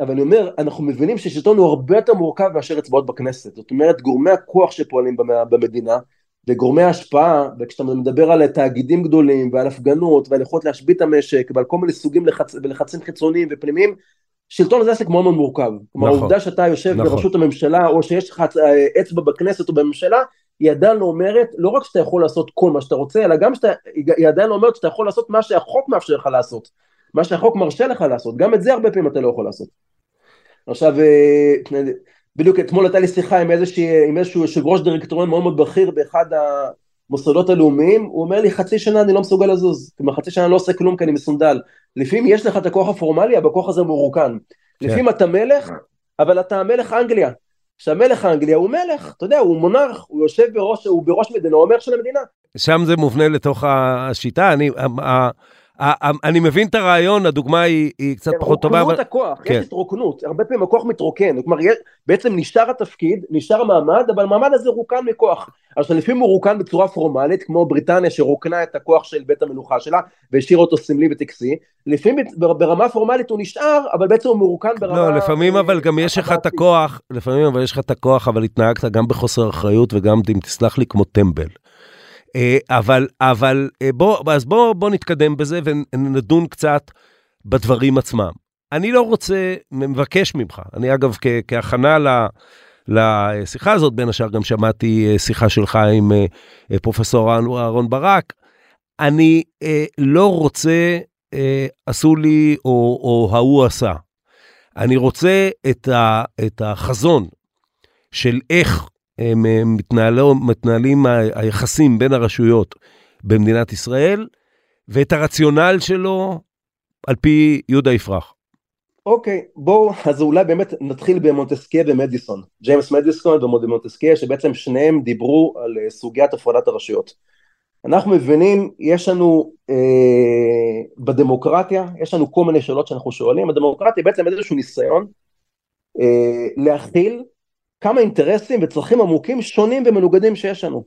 אבל אני אומר, אנחנו מבינים ששלטון הוא הרבה יותר מורכב מאשר אצבעות בכנסת. זאת אומרת, גורמי הכוח שפועלים במדינה, וגורמי ההשפעה, וכשאתה מדבר על תאגידים גדולים ועל הפגנות ועל יכולת להשבית את המשק ועל כל מיני סוגים לחצ... ולחצים חיצוניים ופנימיים, שלטון זה עסק מאוד מאוד מורכב. כלומר, נכון, העובדה שאתה יושב נכון. בראשות הממשלה, או שיש לך אה, אצבע בכנסת או בממשלה, היא עדיין לא אומרת, לא רק שאתה יכול לעשות כל מה שאתה רוצה, אלא גם שאתה, היא עדיין לא אומרת שאתה יכול לעשות מה שהחוק מאפשר לך לעשות. מה שהחוק מרשה לך לעשות, גם את זה הרבה פעמים אתה לא יכול לעשות. עכשיו, אה, בדיוק אתמול הייתה לי שיחה עם, איזושהי, עם איזשהו יושב ראש דירקטוריון מאוד מאוד בכיר באחד המוסדות הלאומיים, הוא אומר לי חצי שנה אני לא מסוגל לזוז, כלומר חצי שנה אני לא עושה כלום כי אני מסונדל. לפעמים יש לך את הכוח הפורמלי, אבל הכוח הזה מרוקן. כן. לפעמים אתה מלך, אבל אתה מלך אנגליה. עכשיו מלך אנגליה הוא מלך, אתה יודע, הוא מונרך, הוא יושב בראש, הוא בראש מדינה, הוא המלך של המדינה. שם זה מובנה לתוך השיטה, אני, אני מבין את הרעיון, הדוגמה היא, היא קצת פחות טובה. רוקנות הכוח, כן. יש התרוקנות, הרבה פעמים הכוח מתרוקן, כלומר בעצם נשאר התפקיד, נשאר המעמד, אבל המעמד הזה רוקן מכוח. עכשיו לפעמים הוא רוקן בצורה פורמלית, כמו בריטניה שרוקנה את הכוח של בית המלוכה שלה, והשאירה אותו סמלי וטקסי, לפעמים ברמה פורמלית הוא נשאר, אבל בעצם הוא מרוקן ברמה... לא, לפעמים אבל גם יש לך את הכוח, לפעמים אבל יש לך את הכוח, אבל התנהגת גם בחוסר אחריות וגם, אם תסלח לי, כמו טמבל. אה, אבל, אבל אה, בוא, אז בוא, בוא נתקדם בזה ונדון קצת בדברים עצמם. אני לא רוצה, מבקש ממך, אני אגב כ, כהכנה ל... לשיחה הזאת, בין השאר גם שמעתי אה, שיחה שלך עם פרופסור אהרון ברק. אני לא רוצה, עשו לי או, או ההוא עשה. אני רוצה את, ה, את החזון של איך מתנהלים היחסים בין הרשויות במדינת ישראל, ואת הרציונל שלו על פי יהודה יפרח. אוקיי, okay, בואו, אז אולי באמת נתחיל במונטסקיה ומדיסון. ג'יימס מדיסון ומונטסקיה, שבעצם שניהם דיברו על אה, סוגיית הפרדת הרשויות. אנחנו מבינים, יש לנו אה, בדמוקרטיה, יש לנו כל מיני שאלות שאנחנו שואלים, הדמוקרטיה בעצם איזשהו ניסיון אה, להכיל כמה אינטרסים וצרכים עמוקים שונים ומנוגדים שיש לנו.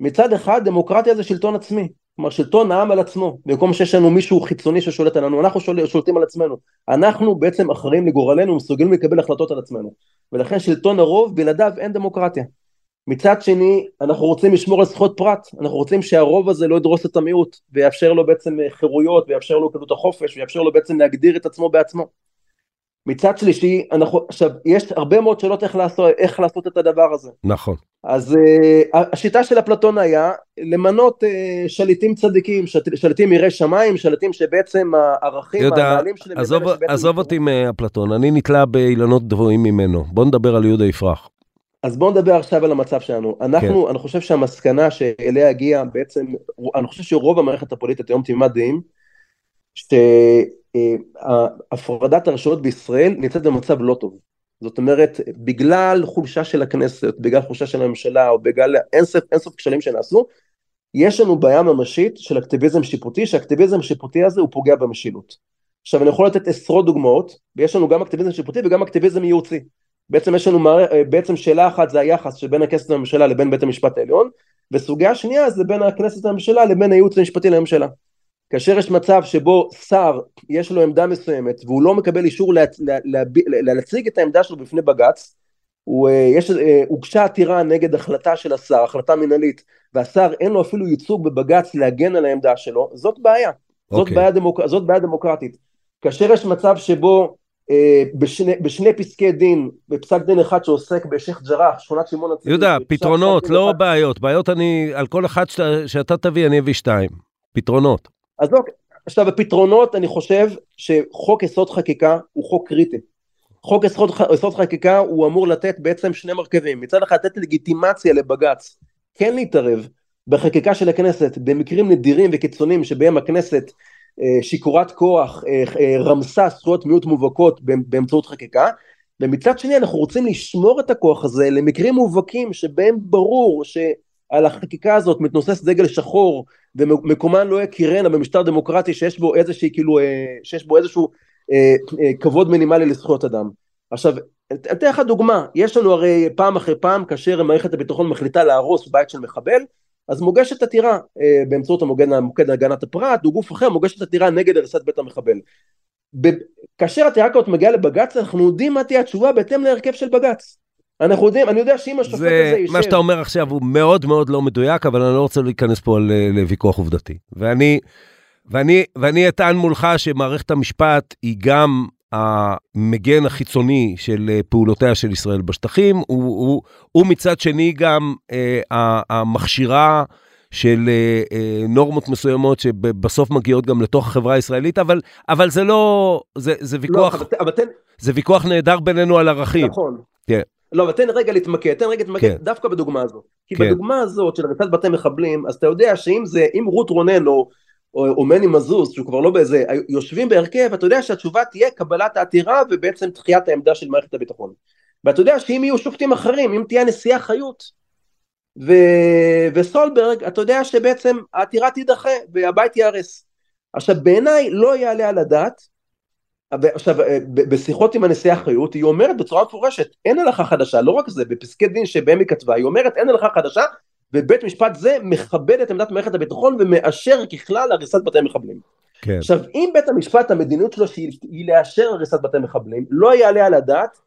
מצד אחד דמוקרטיה זה שלטון עצמי, כלומר שלטון העם על עצמו, במקום שיש לנו מישהו חיצוני ששולט עלינו, אנחנו שול, שולטים על עצמנו, אנחנו בעצם אחראים לגורלנו ומסוגלים לקבל החלטות על עצמנו, ולכן שלטון הרוב בלעדיו אין דמוקרטיה. מצד שני אנחנו רוצים לשמור על זכויות פרט, אנחנו רוצים שהרוב הזה לא ידרוס את המיעוט ויאפשר לו בעצם חירויות ויאפשר לו כזאת החופש ויאפשר לו בעצם להגדיר את עצמו בעצמו. מצד שלישי, אנחנו, עכשיו, יש הרבה מאוד שאלות איך לעשות, איך לעשות את הדבר הזה. נכון. אז uh, השיטה של אפלטון היה למנות uh, שליטים צדיקים, שליטים יראי שמיים, שליטים שבעצם הערכים, הנהלים שלהם... עזוב, עזוב אותי מאפלטון, אני נתלה באילנות גבוהים ממנו. בוא נדבר על יהודה יפרח. אז בואו נדבר עכשיו על המצב שלנו. אנחנו, כן. אני חושב שהמסקנה שאליה הגיעה בעצם, אני חושב שרוב המערכת הפוליטית היום תמימת דעים, שהפרדת הרשויות בישראל נמצאת במצב לא טוב. זאת אומרת, בגלל חולשה של הכנסת, בגלל חולשה של הממשלה, או בגלל אינסוף, אינסוף כשלים שנעשו, יש לנו בעיה ממשית של אקטיביזם שיפוטי, שהאקטיביזם השיפוטי הזה הוא פוגע במשילות. עכשיו אני יכול לתת עשרות דוגמאות, ויש לנו גם אקטיביזם שיפוטי וגם אקטיביזם ייעוצי. בעצם יש לנו, בעצם שאלה אחת זה היחס שבין הכנסת לממשלה לבין בית המשפט העליון, וסוגיה שנייה זה בין הכנסת לממשלה לבין הייעוץ המשפטי לממשלה. כאשר יש מצב שבו שר יש לו עמדה מסוימת והוא לא מקבל אישור לה, לה, לה, לה, להציג את העמדה שלו בפני בג"ץ, הוא, אה, יש, אה, הוגשה עתירה נגד החלטה של השר, החלטה מנהלית, והשר אין לו אפילו ייצוג בבג"ץ להגן על העמדה שלו, זאת בעיה, זאת, okay. אוקיי. בעיה, דמוק, זאת בעיה דמוקרטית. כאשר יש מצב שבו אה, בשני, בשני פסקי דין, בפסק דין אחד שעוסק בשייח' ג'ראח, שכונת שמעון הצדיק. יהודה, פתרונות, לא אחד... בעיות. בעיות אני, על כל אחת שאתה, שאתה תביא, אני אביא שתיים. פתרונות. אז לא, עכשיו הפתרונות, אני חושב שחוק יסוד חקיקה הוא חוק קריטי. חוק יסוד, יסוד חקיקה הוא אמור לתת בעצם שני מרכיבים, מצד אחד לתת לגיטימציה לבג"ץ כן להתערב בחקיקה של הכנסת במקרים נדירים וקיצוניים שבהם הכנסת אה, שיכורת כוח אה, אה, רמסה זכויות מיעוט מובהקות באמצעות חקיקה ומצד שני אנחנו רוצים לשמור את הכוח הזה למקרים מובהקים שבהם ברור שעל החקיקה הזאת מתנוסס דגל שחור ומקומן לא יכירנה במשטר דמוקרטי שיש בו איזושהי כאילו שיש בו איזשהו כבוד מינימלי לזכויות אדם. עכשיו אתן לך דוגמה יש לנו הרי פעם אחרי פעם כאשר מערכת הביטחון מחליטה להרוס בית של מחבל אז מוגשת עתירה אה, באמצעות המוקד להגנת הפרט או גוף אחר מוגשת עתירה נגד הריסת בית המחבל. ב- כאשר עתירה כזאת מגיעה לבג"ץ אנחנו יודעים מה תהיה התשובה בהתאם להרכב של בג"ץ. אנחנו יודעים, אני יודע שאם השופט זה, הזה יישב... מה שאתה אומר עכשיו הוא מאוד מאוד לא מדויק, אבל אני לא רוצה להיכנס פה לוויכוח עובדתי. ואני, ואני, ואני אטען מולך שמערכת המשפט היא גם המגן החיצוני של אה, פעולותיה של ישראל בשטחים, הוא, הוא, הוא מצד שני גם אה, המכשירה של אה, אה, נורמות מסוימות שבסוף מגיעות גם לתוך החברה הישראלית, אבל, אבל זה לא, זה, זה לא, ויכוח, לא, אבל, אבל תן... זה ויכוח נהדר בינינו על ערכים. נכון. כן. לא, אבל תן רגע להתמקד, תן רגע להתמקד כן. דווקא בדוגמה הזאת. כי כן. בדוגמה הזאת של הריסת בתי מחבלים, אז אתה יודע שאם זה, אם רות רונן או... או, או מני מזוז, שהוא כבר לא באיזה, יושבים בהרכב, אתה יודע שהתשובה תהיה קבלת העתירה ובעצם דחיית העמדה של מערכת הביטחון. ואתה יודע שאם יהיו שופטים אחרים, אם תהיה הנשיאה חיות ו... וסולברג, אתה יודע שבעצם העתירה תידחה והבית ייהרס. עכשיו בעיניי לא יעלה על הדעת, עכשיו בשיחות עם הנשיאה חיות היא אומרת בצורה מפורשת אין הלכה חדשה, לא רק זה, בפסקי דין שבהם היא כתבה, היא אומרת אין הלכה חדשה ובית משפט זה מכבד את עמדת מערכת הביטחון ומאשר ככלל הריסת בתי מחבלים. כן. עכשיו אם בית המשפט המדיניות שלו שהיא לאשר הריסת בתי מחבלים לא יעלה על הדעת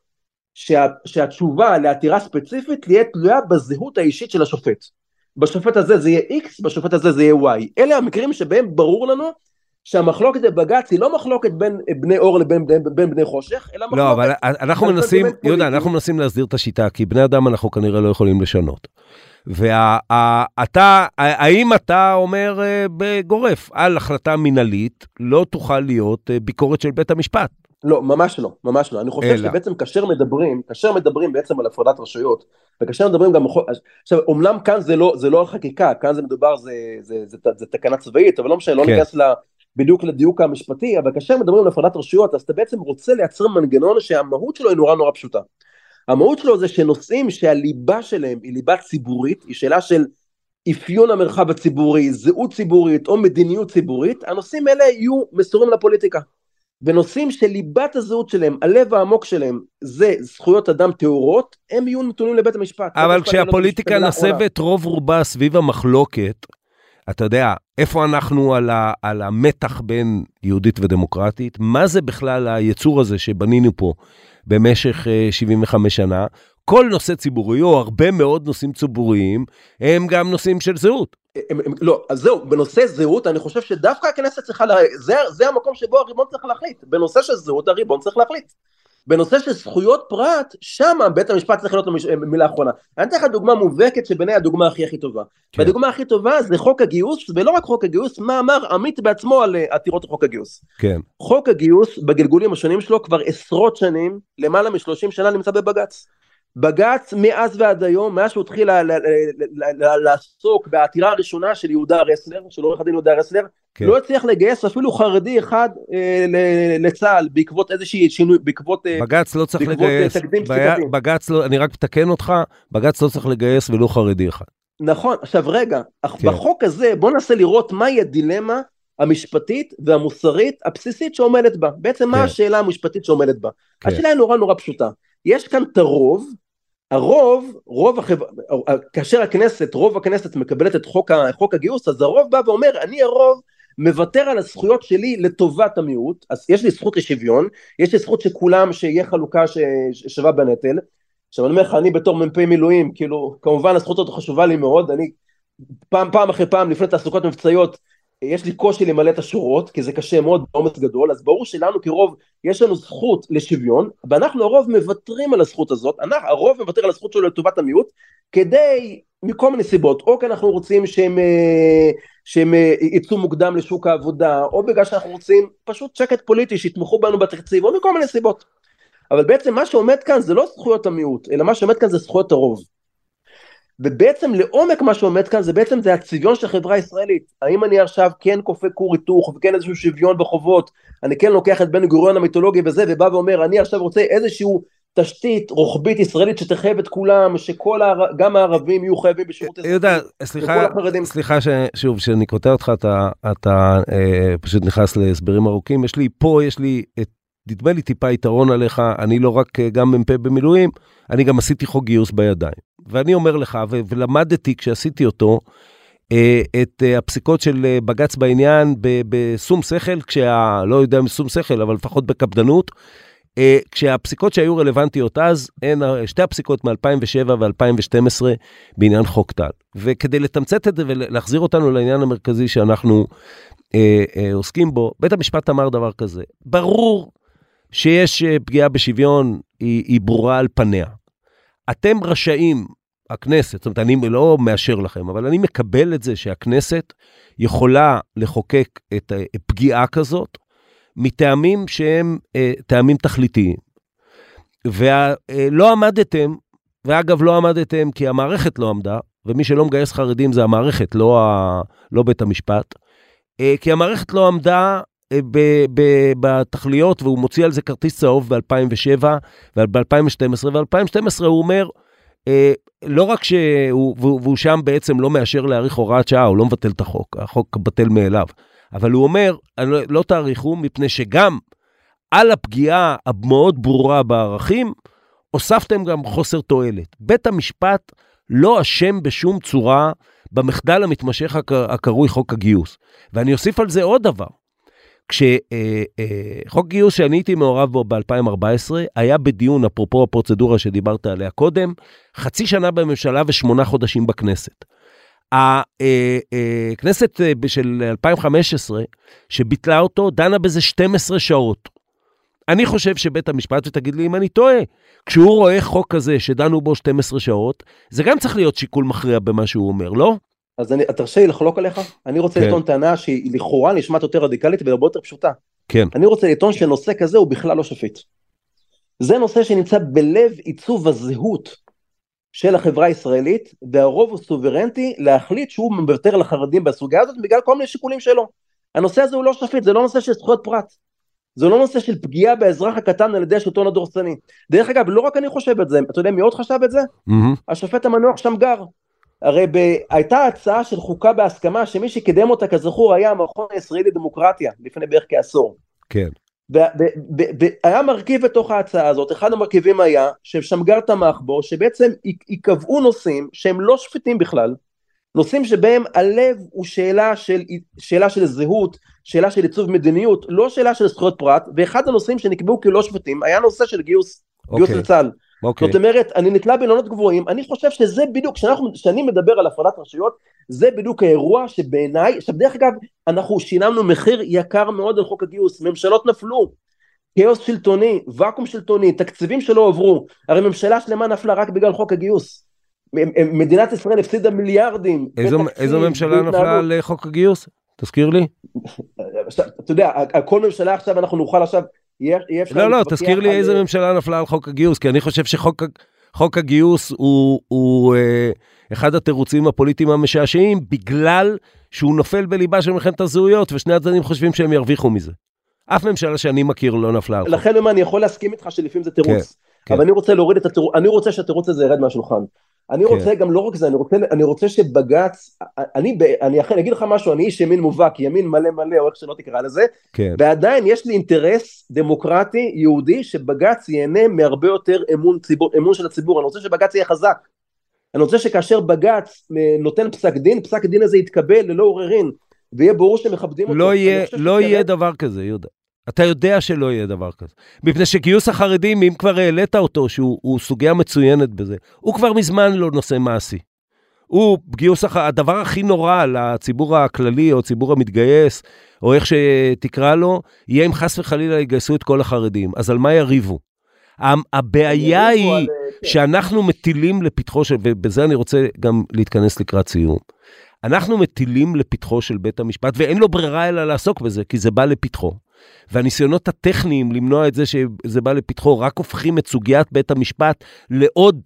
שה, שהתשובה לעתירה ספציפית תהיה תלויה בזהות האישית של השופט. בשופט הזה זה יהיה X, בשופט הזה זה יהיה Y. אלה המקרים שבהם ברור לנו שהמחלוקת בבג"ץ היא לא מחלוקת בין בני אור לבין בין, בין בני חושך, אלא לא, מחלוקת... לא, אבל אנחנו מנסים, יהודה, אנחנו מנסים להסדיר את השיטה, כי בני אדם אנחנו כנראה לא יכולים לשנות. ואתה, האם אתה אומר אה, בגורף, על החלטה מינהלית לא תוכל להיות אה, ביקורת של בית המשפט? לא, ממש לא, ממש לא. אני חושב אלא. שבעצם כאשר מדברים, כאשר מדברים בעצם על הפרדת רשויות, וכאשר מדברים גם, עכשיו, אומנם כאן זה לא, זה לא החקיקה, כאן זה מדובר, זה, זה, זה, זה, זה תקנה צבאית, אבל לא משנה, לא כן. ניכנס ל... בדיוק לדיוק המשפטי, אבל כאשר מדברים על הפרדת רשויות, אז אתה בעצם רוצה לייצר מנגנון שהמהות שלו היא נורא נורא פשוטה. המהות שלו זה שנושאים שהליבה שלהם היא ליבה ציבורית, היא שאלה של אפיון המרחב הציבורי, זהות ציבורית או מדיניות ציבורית, הנושאים האלה יהיו מסורים לפוליטיקה. ונושאים שליבת הזהות שלהם, הלב העמוק שלהם, זה זכויות אדם טהורות, הם יהיו נתונים לבית המשפט. אבל כשהפוליטיקה נסבת רוב רובה סביב המחלוקת, אתה יודע, איפה אנחנו על, ה, על המתח בין יהודית ודמוקרטית? מה זה בכלל היצור הזה שבנינו פה במשך 75 אה, שנה? כל נושא ציבורי, או הרבה מאוד נושאים ציבוריים, הם גם נושאים של זהות. הם, הם, לא, אז זהו, בנושא זהות, אני חושב שדווקא הכנסת צריכה, לה... זה, זה המקום שבו הריבון צריך להחליט. בנושא של זהות, הריבון צריך להחליט. בנושא של זכויות פרט, שם בית המשפט צריך להיות מילה אחרונה. אני אתן לך דוגמה מובהקת שבעיניי הדוגמה הכי הכי טובה. כן. והדוגמה הכי טובה זה חוק הגיוס, ולא רק חוק הגיוס, מה אמר עמית בעצמו על אה, עתירות חוק הגיוס. כן. חוק הגיוס בגלגולים השונים שלו כבר עשרות שנים, למעלה משלושים שנה נמצא בבג"ץ. בג"ץ מאז ועד היום, מאז שהוא התחיל לעסוק בעתירה הראשונה של יהודה רסלר, של עורך הדין יהודה רסלר, כן. לא הצליח לגייס אפילו חרדי אחד אה, לצה"ל בעקבות איזושהי שינוי, בעקבות... אה, בג"ץ לא צריך בעקבות, אה, לגייס, בג"ץ לא, אני רק מתקן אותך, בג"ץ לא צריך לגייס ולו חרדי אחד. נכון, עכשיו רגע, כן. בחוק הזה בוא ננסה לראות מהי הדילמה המשפטית והמוסרית הבסיסית שעומדת בה. בעצם כן. מה השאלה המשפטית שעומדת בה? כן. השאלה היא נורא נורא פשוטה. יש כאן את הרוב, הרוב, רוב החבר... כאשר הכנסת, רוב הכנסת מקבלת את חוק. חוק הגיוס, אז הרוב בא ואומר, אני הרוב מוותר על הזכויות שלי לטובת המיעוט, אז יש לי זכות לשוויון, יש לי זכות שכולם, שיהיה חלוקה ש... שווה בנטל. עכשיו אני אומר לך, אני בתור מ"פ מילואים, כאילו, כמובן הזכות הזאת חשובה לי מאוד, אני פעם, פעם אחרי פעם לפני תעסוקות מבצעיות יש לי קושי למלא את השורות, כי זה קשה מאוד בעומס גדול, אז ברור שלנו כרוב יש לנו זכות לשוויון, ואנחנו הרוב מוותרים על הזכות הזאת, אנחנו, הרוב מוותר על הזכות שלו לטובת המיעוט, כדי, מכל מיני סיבות, או כי אנחנו רוצים שהם, אה, שהם אה, יצאו מוקדם לשוק העבודה, או בגלל שאנחנו רוצים פשוט שקט פוליטי, שיתמכו בנו בתקציב, או מכל מיני סיבות. אבל בעצם מה שעומד כאן זה לא זכויות המיעוט, אלא מה שעומד כאן זה זכויות הרוב. ובעצם לעומק מה שעומד כאן זה בעצם זה הצביון של החברה הישראלית. האם אני עכשיו כן כופה כור היתוך וכן איזשהו שוויון בחובות, אני כן לוקח את בן גוריון המיתולוגי וזה ובא ואומר אני עכשיו רוצה איזשהו תשתית רוחבית ישראלית שתחייב את כולם, שכל הער... גם הערבים יהיו חייבים בשירות אזרחי. יהודה, סליחה, סליחה ש... שוב, שאני קוטע אותך, אתה, אתה אה, פשוט נכנס להסברים ארוכים. יש לי פה, יש לי את, נדמה לי טיפה יתרון עליך, אני לא רק אה, גם מ"פ במילואים, אני גם עשיתי חוק גיוס בידיים. ואני אומר לך, ו- ולמדתי כשעשיתי אותו, אה, את אה, הפסיקות של אה, בג"ץ בעניין בשום שכל, כשה... לא יודע אם שום שכל, אבל לפחות בקפדנות. כשהפסיקות שהיו רלוונטיות אז, הן שתי הפסיקות מ-2007 ו-2012 בעניין חוק טל. וכדי לתמצת את זה ולהחזיר אותנו לעניין המרכזי שאנחנו עוסקים בו, בית המשפט אמר דבר כזה, ברור שיש פגיעה בשוויון, היא, היא ברורה על פניה. אתם רשאים הכנסת, זאת אומרת, אני לא מאשר לכם, אבל אני מקבל את זה שהכנסת יכולה לחוקק את הפגיעה כזאת מטעמים שהם אה, טעמים תכליתיים. ולא עמדתם, ואגב, לא עמדתם כי המערכת לא עמדה, ומי שלא מגייס חרדים זה המערכת, לא, ה, לא בית המשפט, אה, כי המערכת לא עמדה אה, ב, ב, בתכליות, והוא מוציא על זה כרטיס צהוב ב-2007 וב-2012, וב-2012 הוא אומר, אה, לא רק שהוא, והוא שם בעצם לא מאשר להאריך הוראת שעה, הוא לא מבטל את החוק, החוק בטל מאליו. אבל הוא אומר, לא, לא תאריכו, מפני שגם על הפגיעה המאוד ברורה בערכים, הוספתם גם חוסר תועלת. בית המשפט לא אשם בשום צורה במחדל המתמשך הקרוי חוק הגיוס. ואני אוסיף על זה עוד דבר. כשחוק אה, גיוס שאני הייתי מעורב בו ב-2014, היה בדיון, אפרופו הפרוצדורה שדיברת עליה קודם, חצי שנה בממשלה ושמונה חודשים בכנסת. הכנסת אה, אה, של 2015, שביטלה אותו, דנה בזה 12 שעות. אני חושב שבית המשפט, ותגיד לי אם אני טועה, כשהוא רואה חוק כזה שדנו בו 12 שעות, זה גם צריך להיות שיקול מכריע במה שהוא אומר, לא? אז אני, תרשה לי לחלוק עליך, אני רוצה כן. לטעון טענה שהיא לכאורה נשמעת יותר רדיקלית והרבה יותר פשוטה. כן. אני רוצה לטעון שנושא כזה הוא בכלל לא שפיט. זה נושא שנמצא בלב עיצוב הזהות של החברה הישראלית, והרוב הוא סוברנטי להחליט שהוא מוותר לחרדים בסוגיה הזאת בגלל כל מיני שיקולים שלו. הנושא הזה הוא לא שפיט, זה לא נושא של זכויות פרט. זה לא נושא של פגיעה באזרח הקטן על ידי השלטון הדורסני. דרך אגב, לא רק אני חושב את זה, אתה יודע מי עוד חשב את זה? Mm-hmm. השופט המנוח שמגר. הרי ב... הייתה הצעה של חוקה בהסכמה שמי שקידם אותה כזכור היה המכון הישראלי לדמוקרטיה לפני בערך כעשור. כן. והיה מרכיב בתוך ההצעה הזאת, אחד המרכיבים היה ששמגר תמך בו, שבעצם ייקבעו נושאים שהם לא שפיטים בכלל, נושאים שבהם הלב הוא שאלה של, שאלה של זהות, שאלה של עיצוב מדיניות, לא שאלה של זכויות פרט, ואחד הנושאים שנקבעו כלא שפיטים היה נושא של גיוס, okay. גיוס אוקיי. לצה"ל. Okay. אוקיי. זאת אומרת, אני נתלה בלונות גבוהים, אני חושב שזה בדיוק, כשאני מדבר על הפרדת רשויות, זה בדיוק האירוע שבעיניי, עכשיו דרך אגב, אנחנו שילמנו מחיר יקר מאוד על חוק הגיוס, ממשלות נפלו, כאוס שלטוני, ואקום שלטוני, תקציבים שלא עברו, הרי ממשלה שלמה נפלה רק בגלל חוק הגיוס. מדינת ישראל הפסידה מיליארדים. איזו, איזו ממשלה נפלה על חוק הגיוס? תזכיר לי. אתה יודע, כל ממשלה עכשיו אנחנו נוכל עכשיו יהיה אפשר... לא, לא, תזכיר לי איזה ממשלה נפלה על חוק הגיוס, כי אני חושב שחוק הגיוס הוא, הוא אה, אחד התירוצים הפוליטיים המשעשעים, בגלל שהוא נופל בליבה של מלחמת הזהויות, ושני הצדדים חושבים שהם ירוויחו מזה. אף ממשלה שאני מכיר לא נפלה על חוק. לכן אני יכול להסכים איתך שלפעמים זה תירוץ. כן, כן. אבל אני רוצה להוריד את התירוץ, אני רוצה שהתירוץ הזה ירד מהשולחן. אני כן. רוצה גם לא רק זה, אני רוצה, אני רוצה שבג"ץ, אני, אני אני אגיד לך משהו, אני איש ימין מובהק, ימין מלא מלא, או איך שלא תקרא לזה, כן. ועדיין יש לי אינטרס דמוקרטי יהודי שבג"ץ ייהנה מהרבה יותר אמון, ציבור, אמון של הציבור, אני רוצה שבג"ץ יהיה חזק. אני רוצה שכאשר בג"ץ אה, נותן פסק דין, פסק דין הזה יתקבל ללא עוררין, ויהיה ברור שמכבדים לא אותו. יהיה, לא יהיה דבר כזה, יהודה. אתה יודע שלא יהיה דבר כזה. מפני שגיוס החרדים, אם כבר העלית אותו, שהוא סוגיה מצוינת בזה, הוא כבר מזמן לא נושא מעשי. הוא גיוס, הח... הדבר הכי נורא לציבור הכללי, או ציבור המתגייס, או איך שתקרא לו, יהיה אם חס וחלילה יגייסו את כל החרדים. אז על מה יריבו? הבעיה היא על... כן. שאנחנו מטילים לפתחו של, ובזה אני רוצה גם להתכנס לקראת סיום. אנחנו מטילים לפתחו של בית המשפט, ואין לו ברירה אלא לעסוק בזה, כי זה בא לפתחו. והניסיונות הטכניים למנוע את זה שזה בא לפתחו, רק הופכים את סוגיית בית המשפט לעוד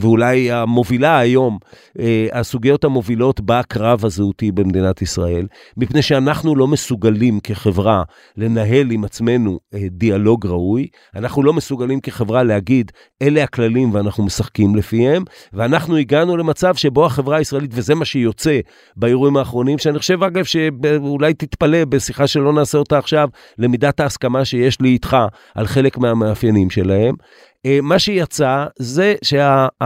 ואולי המובילה היום, אה, הסוגיות המובילות בקרב הזהותי במדינת ישראל, מפני שאנחנו לא מסוגלים כחברה לנהל עם עצמנו דיאלוג ראוי, אנחנו לא מסוגלים כחברה להגיד, אלה הכללים ואנחנו משחקים לפיהם, ואנחנו הגענו למצב שבו החברה הישראלית, וזה מה שיוצא באירועים האחרונים, שאני חושב אגב שאולי תתפלא בשיחה שלא נעשה אותה עכשיו, למידת ההסכמה שיש לי איתך על חלק מהמאפיינים שלהם. אה, מה שיצא זה שהפלגים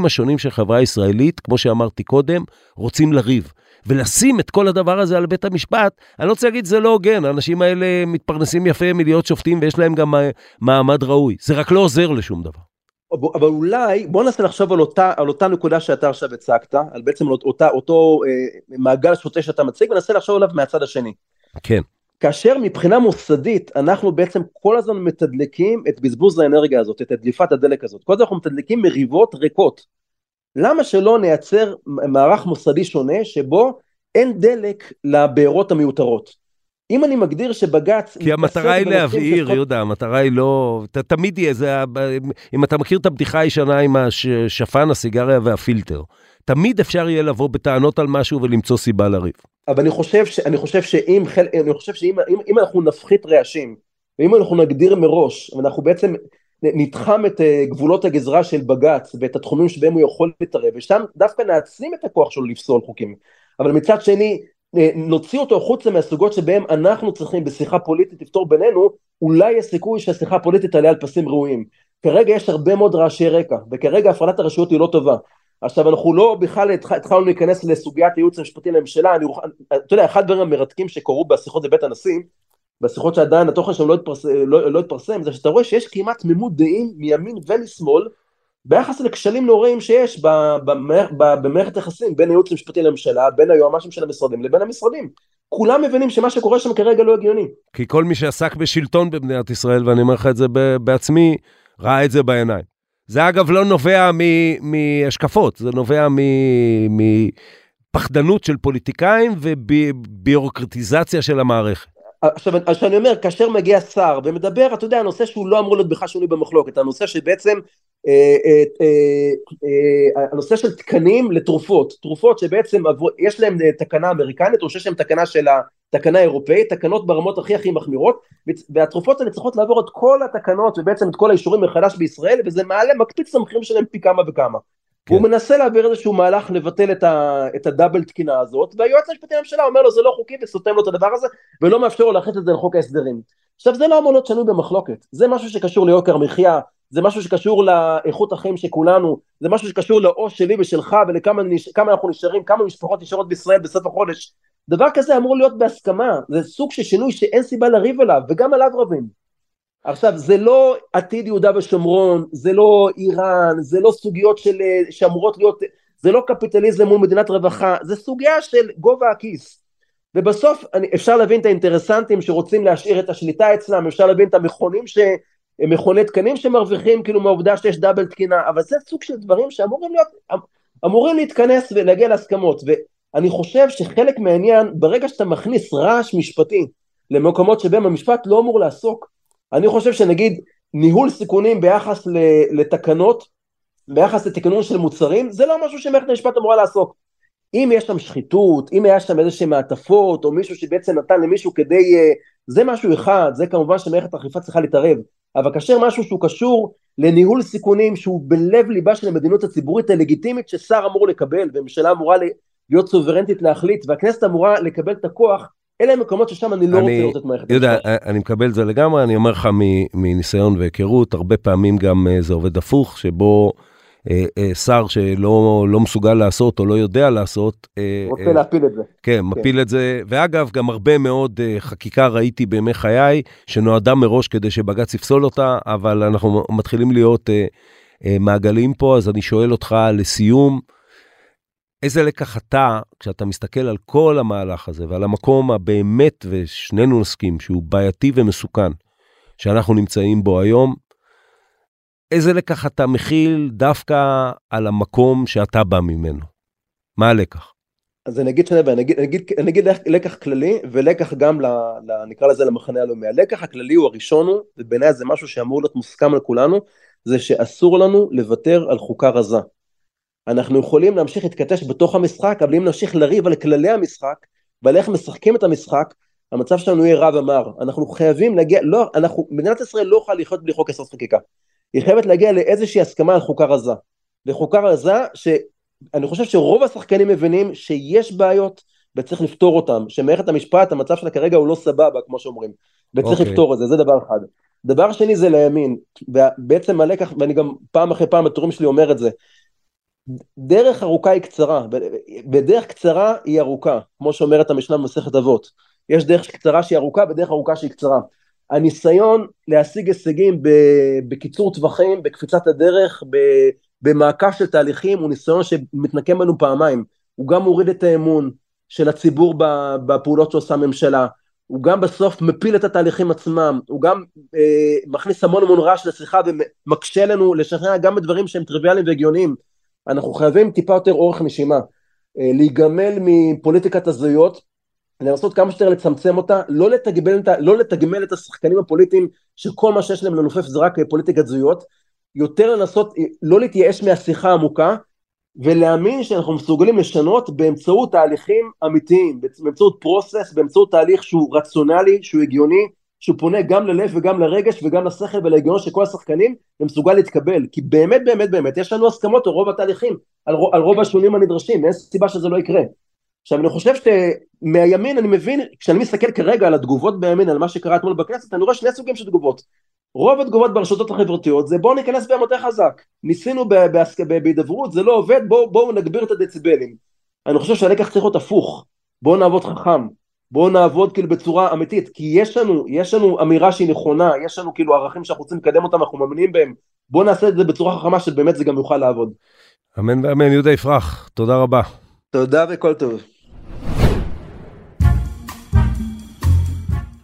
אה, אה, השונים של חברה הישראלית, כמו שאמרתי קודם, רוצים לריב. ולשים את כל הדבר הזה על בית המשפט, אני לא רוצה להגיד זה לא הוגן, האנשים האלה מתפרנסים יפה מלהיות שופטים ויש להם גם מעמד ראוי. זה רק לא עוזר לשום דבר. אבל אולי, בוא ננסה לחשוב על אותה, על אותה נקודה שאתה עכשיו הצגת, על בעצם אותה, אותו אה, מעגל שוטה שאתה מציג, וננסה לחשוב עליו מהצד השני. כן. כאשר מבחינה מוסדית אנחנו בעצם כל הזמן מתדלקים את בזבוז האנרגיה הזאת, את דליפת הדלק הזאת, כל הזמן אנחנו מתדלקים מריבות ריקות. למה שלא נייצר מערך מוסדי שונה שבו אין דלק לבארות המיותרות? אם אני מגדיר שבג"ץ... כי המטרה היא להבהיר, יהודה, המטרה היא לא... תמיד יהיה, זה... אם אתה מכיר את הבדיחה הישנה עם השפן, הסיגריה והפילטר, תמיד אפשר יהיה לבוא בטענות על משהו ולמצוא סיבה לריב. אבל אני חושב, ש, אני חושב שאם, אני חושב שאם אם, אם אנחנו נפחית רעשים, ואם אנחנו נגדיר מראש, ואנחנו בעצם נתחם את אה, גבולות הגזרה של בג"ץ ואת התחומים שבהם הוא יכול להתערב, ושם דווקא נעצים את הכוח שלו לפסול חוקים. אבל מצד שני, אה, נוציא אותו החוצה מהסוגות שבהם אנחנו צריכים בשיחה פוליטית לפתור בינינו, אולי יש סיכוי שהשיחה הפוליטית תעלה על פסים ראויים. כרגע יש הרבה מאוד רעשי רקע, וכרגע הפרדת הרשויות היא לא טובה. עכשיו אנחנו לא בכלל התחלנו להיכנס לסוגיית הייעוץ המשפטי לממשלה, אני, אתה יודע, אחד הדברים המרתקים שקורו בשיחות בבית הנשיא, בשיחות שעדיין התוכן שלנו לא התפרסם, לא, לא התפרסם, זה שאתה רואה שיש כמעט תמימות דעים מימין ומשמאל ביחס לכשלים נוראים שיש במערכת היחסים בין הייעוץ המשפטי לממשלה, בין היועמ"שים של המשרדים לבין המשרדים. כולם מבינים שמה שקורה שם כרגע לא הגיוני. כי כל מי שעסק בשלטון במדינת ישראל, ואני אומר לך את זה בעצמי, ראה את זה בעיניים. זה אגב לא נובע מהשקפות, זה נובע מפחדנות של פוליטיקאים וביורוקרטיזציה של המערכת. עכשיו, אני אומר, כאשר מגיע שר ומדבר, אתה יודע, הנושא שהוא לא אמור להיות בכלל שונוי במחלוקת, הנושא שבעצם, אה, אה, אה, אה, הנושא של תקנים לתרופות, תרופות שבעצם עבור, יש להם אה, תקנה אמריקנית, או שיש להם תקנה של התקנה האירופאית, תקנות ברמות הכי הכי מחמירות, והתרופות האלה צריכות לעבור את כל התקנות ובעצם את כל האישורים מחדש בישראל, וזה מעלה, מקפיץ את המחירים שלהם פי כמה וכמה. כן. הוא מנסה להעביר איזשהו מהלך לבטל את, ה, את הדאבל תקינה הזאת, והיועץ המשפטי לממשלה אומר לו זה לא חוקי וסותם לו את הדבר הזה, ולא מאפשר לו להכניס את זה לחוק ההסדרים. עכשיו זה לא אמור להיות שנוי במחלוקת, זה משהו שקשור ליוקר מחיה, זה משהו שקשור לאיכות החיים של כולנו, זה משהו שקשור לעו"ש שלי ושלך ולכמה נש... אנחנו נשארים, כמה משפחות נשארות בישראל בסוף החודש. דבר כזה אמור להיות בהסכמה, זה סוג של שינוי שאין סיבה לריב עליו, וגם עליו רבים. עכשיו זה לא עתיד יהודה ושומרון, זה לא איראן, זה לא סוגיות של, אה, שאמורות להיות, זה לא קפיטליזם מול מדינת רווחה, זה סוגיה של גובה הכיס. ובסוף אני, אפשר להבין את האינטרסנטים שרוצים להשאיר את השליטה אצלם, אפשר להבין את המכונים ש... מכוני תקנים שמרוויחים כאילו מהעובדה שיש דאבל תקינה, אבל זה סוג של דברים שאמורים להיות, אמ, אמורים להתכנס ולהגיע להסכמות, ואני חושב שחלק מהעניין, ברגע שאתה מכניס רעש משפטי למקומות שבהם המשפט לא אמור לעסוק, אני חושב שנגיד ניהול סיכונים ביחס לתקנות, ביחס לתקנון של מוצרים, זה לא משהו שמערכת המשפט אמורה לעסוק. אם יש שם שחיתות, אם היה שם איזה מעטפות, או מישהו שבעצם נתן למישהו כדי... אה, זה משהו אחד, זה כמובן שמערכת האכיפה צריכה להתערב. אבל כאשר משהו שהוא קשור לניהול סיכונים שהוא בלב ליבה של המדינות הציבורית הלגיטימית ששר אמור לקבל וממשלה אמורה להיות סוברנטית להחליט והכנסת אמורה לקבל את הכוח אלה הם מקומות ששם אני לא אני, רוצה לראות את מערכת יהודה, אני מקבל את זה לגמרי, אני אומר לך מניסיון והיכרות, הרבה פעמים גם אה, זה עובד הפוך, שבו אה, אה, שר שלא לא מסוגל לעשות או לא יודע לעשות. אה, רוצה אה, להפיל את זה. כן, כן, מפיל את זה, ואגב, גם הרבה מאוד אה, חקיקה ראיתי בימי חיי, שנועדה מראש כדי שבג"ץ יפסול אותה, אבל אנחנו מתחילים להיות אה, אה, מעגלים פה, אז אני שואל אותך לסיום, איזה לקח אתה, כשאתה מסתכל על כל המהלך הזה ועל המקום הבאמת, ושנינו נסכים, שהוא בעייתי ומסוכן, שאנחנו נמצאים בו היום, איזה לקח אתה מכיל דווקא על המקום שאתה בא ממנו? מה הלקח? אז אני אגיד שני דברים, אני אגיד, לקח כללי ולקח גם, ל, ל, נקרא לזה למחנה הלאומי. הלקח הכללי הוא הראשון ובעיניי זה משהו שאמור להיות מוסכם על כולנו, זה שאסור לנו לוותר על חוקה רזה. אנחנו יכולים להמשיך להתכתש בתוך המשחק, אבל אם נמשיך לריב על כללי המשחק ועל איך משחקים את המשחק, המצב שלנו יהיה רע ומר. אנחנו חייבים להגיע, לא, אנחנו, מדינת ישראל לא יכולה לחיות בלי חוק יסוד חקיקה. היא חייבת להגיע לאיזושהי הסכמה על חוקה רזה. לחוקה רזה שאני חושב שרוב השחקנים מבינים שיש בעיות וצריך לפתור אותם, שמערכת המשפט המצב שלה כרגע הוא לא סבבה כמו שאומרים, וצריך okay. אוקיי. לפתור את זה, זה דבר אחד. דבר שני זה לימין, ובעצם הלקח, ואני גם פעם אחרי פעם בטורים שלי אומר את זה, דרך ארוכה היא קצרה, בדרך קצרה היא ארוכה, כמו שאומרת המשנה במסכת אבות. יש דרך קצרה שהיא ארוכה ודרך ארוכה שהיא קצרה. הניסיון להשיג הישגים בקיצור טווחים, בקפיצת הדרך, במעקף של תהליכים, הוא ניסיון שמתנקם בנו פעמיים. הוא גם מוריד את האמון של הציבור בפעולות שעושה הממשלה, הוא גם בסוף מפיל את התהליכים עצמם, הוא גם אה, מכניס המון המון רעש לשיחה ומקשה לנו לשכנע גם בדברים שהם טריוויאליים והגיוניים. אנחנו חייבים טיפה יותר אורך נשימה, אה, להיגמל מפוליטיקת הזויות, לנסות כמה שיותר לצמצם אותה, לא לתגמל, לא לתגמל את השחקנים הפוליטיים שכל מה שיש להם לנופף זה רק פוליטיקת זויות, יותר לנסות לא להתייאש מהשיחה העמוקה ולהאמין שאנחנו מסוגלים לשנות באמצעות תהליכים אמיתיים, באמצעות פרוסס, באמצעות תהליך שהוא רציונלי, שהוא הגיוני, שהוא פונה גם ללב וגם לרגש וגם לשכל ולהגיון של כל השחקנים ומסוגל להתקבל. כי באמת באמת באמת יש לנו הסכמות על רוב התהליכים על, על רוב השונים הנדרשים ואין סיבה שזה לא יקרה. עכשיו אני חושב שמהימין אני מבין כשאני מסתכל כרגע על התגובות בימין על מה שקרה אתמול בכנסת אני רואה שני סוגים של תגובות. רוב התגובות ברשתות החברתיות זה בואו ניכנס בהם יותר חזק. ניסינו בהידברות זה לא עובד בואו בוא נגביר את הדציבלים. אני חושב שהלקח צריך להיות הפוך. בואו נעבוד חכם בואו נעבוד כאילו בצורה אמיתית, כי יש לנו, יש לנו אמירה שהיא נכונה, יש לנו כאילו ערכים שאנחנו רוצים לקדם אותם, אנחנו מאמינים בהם, בואו נעשה את זה בצורה חכמה שבאמת זה גם יוכל לעבוד. אמן ואמן, יהודה יפרח, תודה רבה. תודה וכל טוב.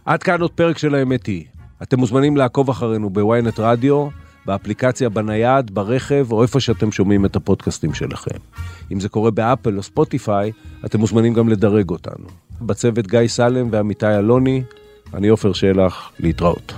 עד כאן עוד פרק של האמת היא. אתם מוזמנים לעקוב אחרינו בוויינט רדיו, באפליקציה בנייד, ברכב, או איפה שאתם שומעים את הפודקאסטים שלכם. אם זה קורה באפל או ספוטיפיי, אתם מוזמנים גם לדרג אותנו. בצוות גיא סלם ועמיתי אלוני, אני עופר שלח, להתראות.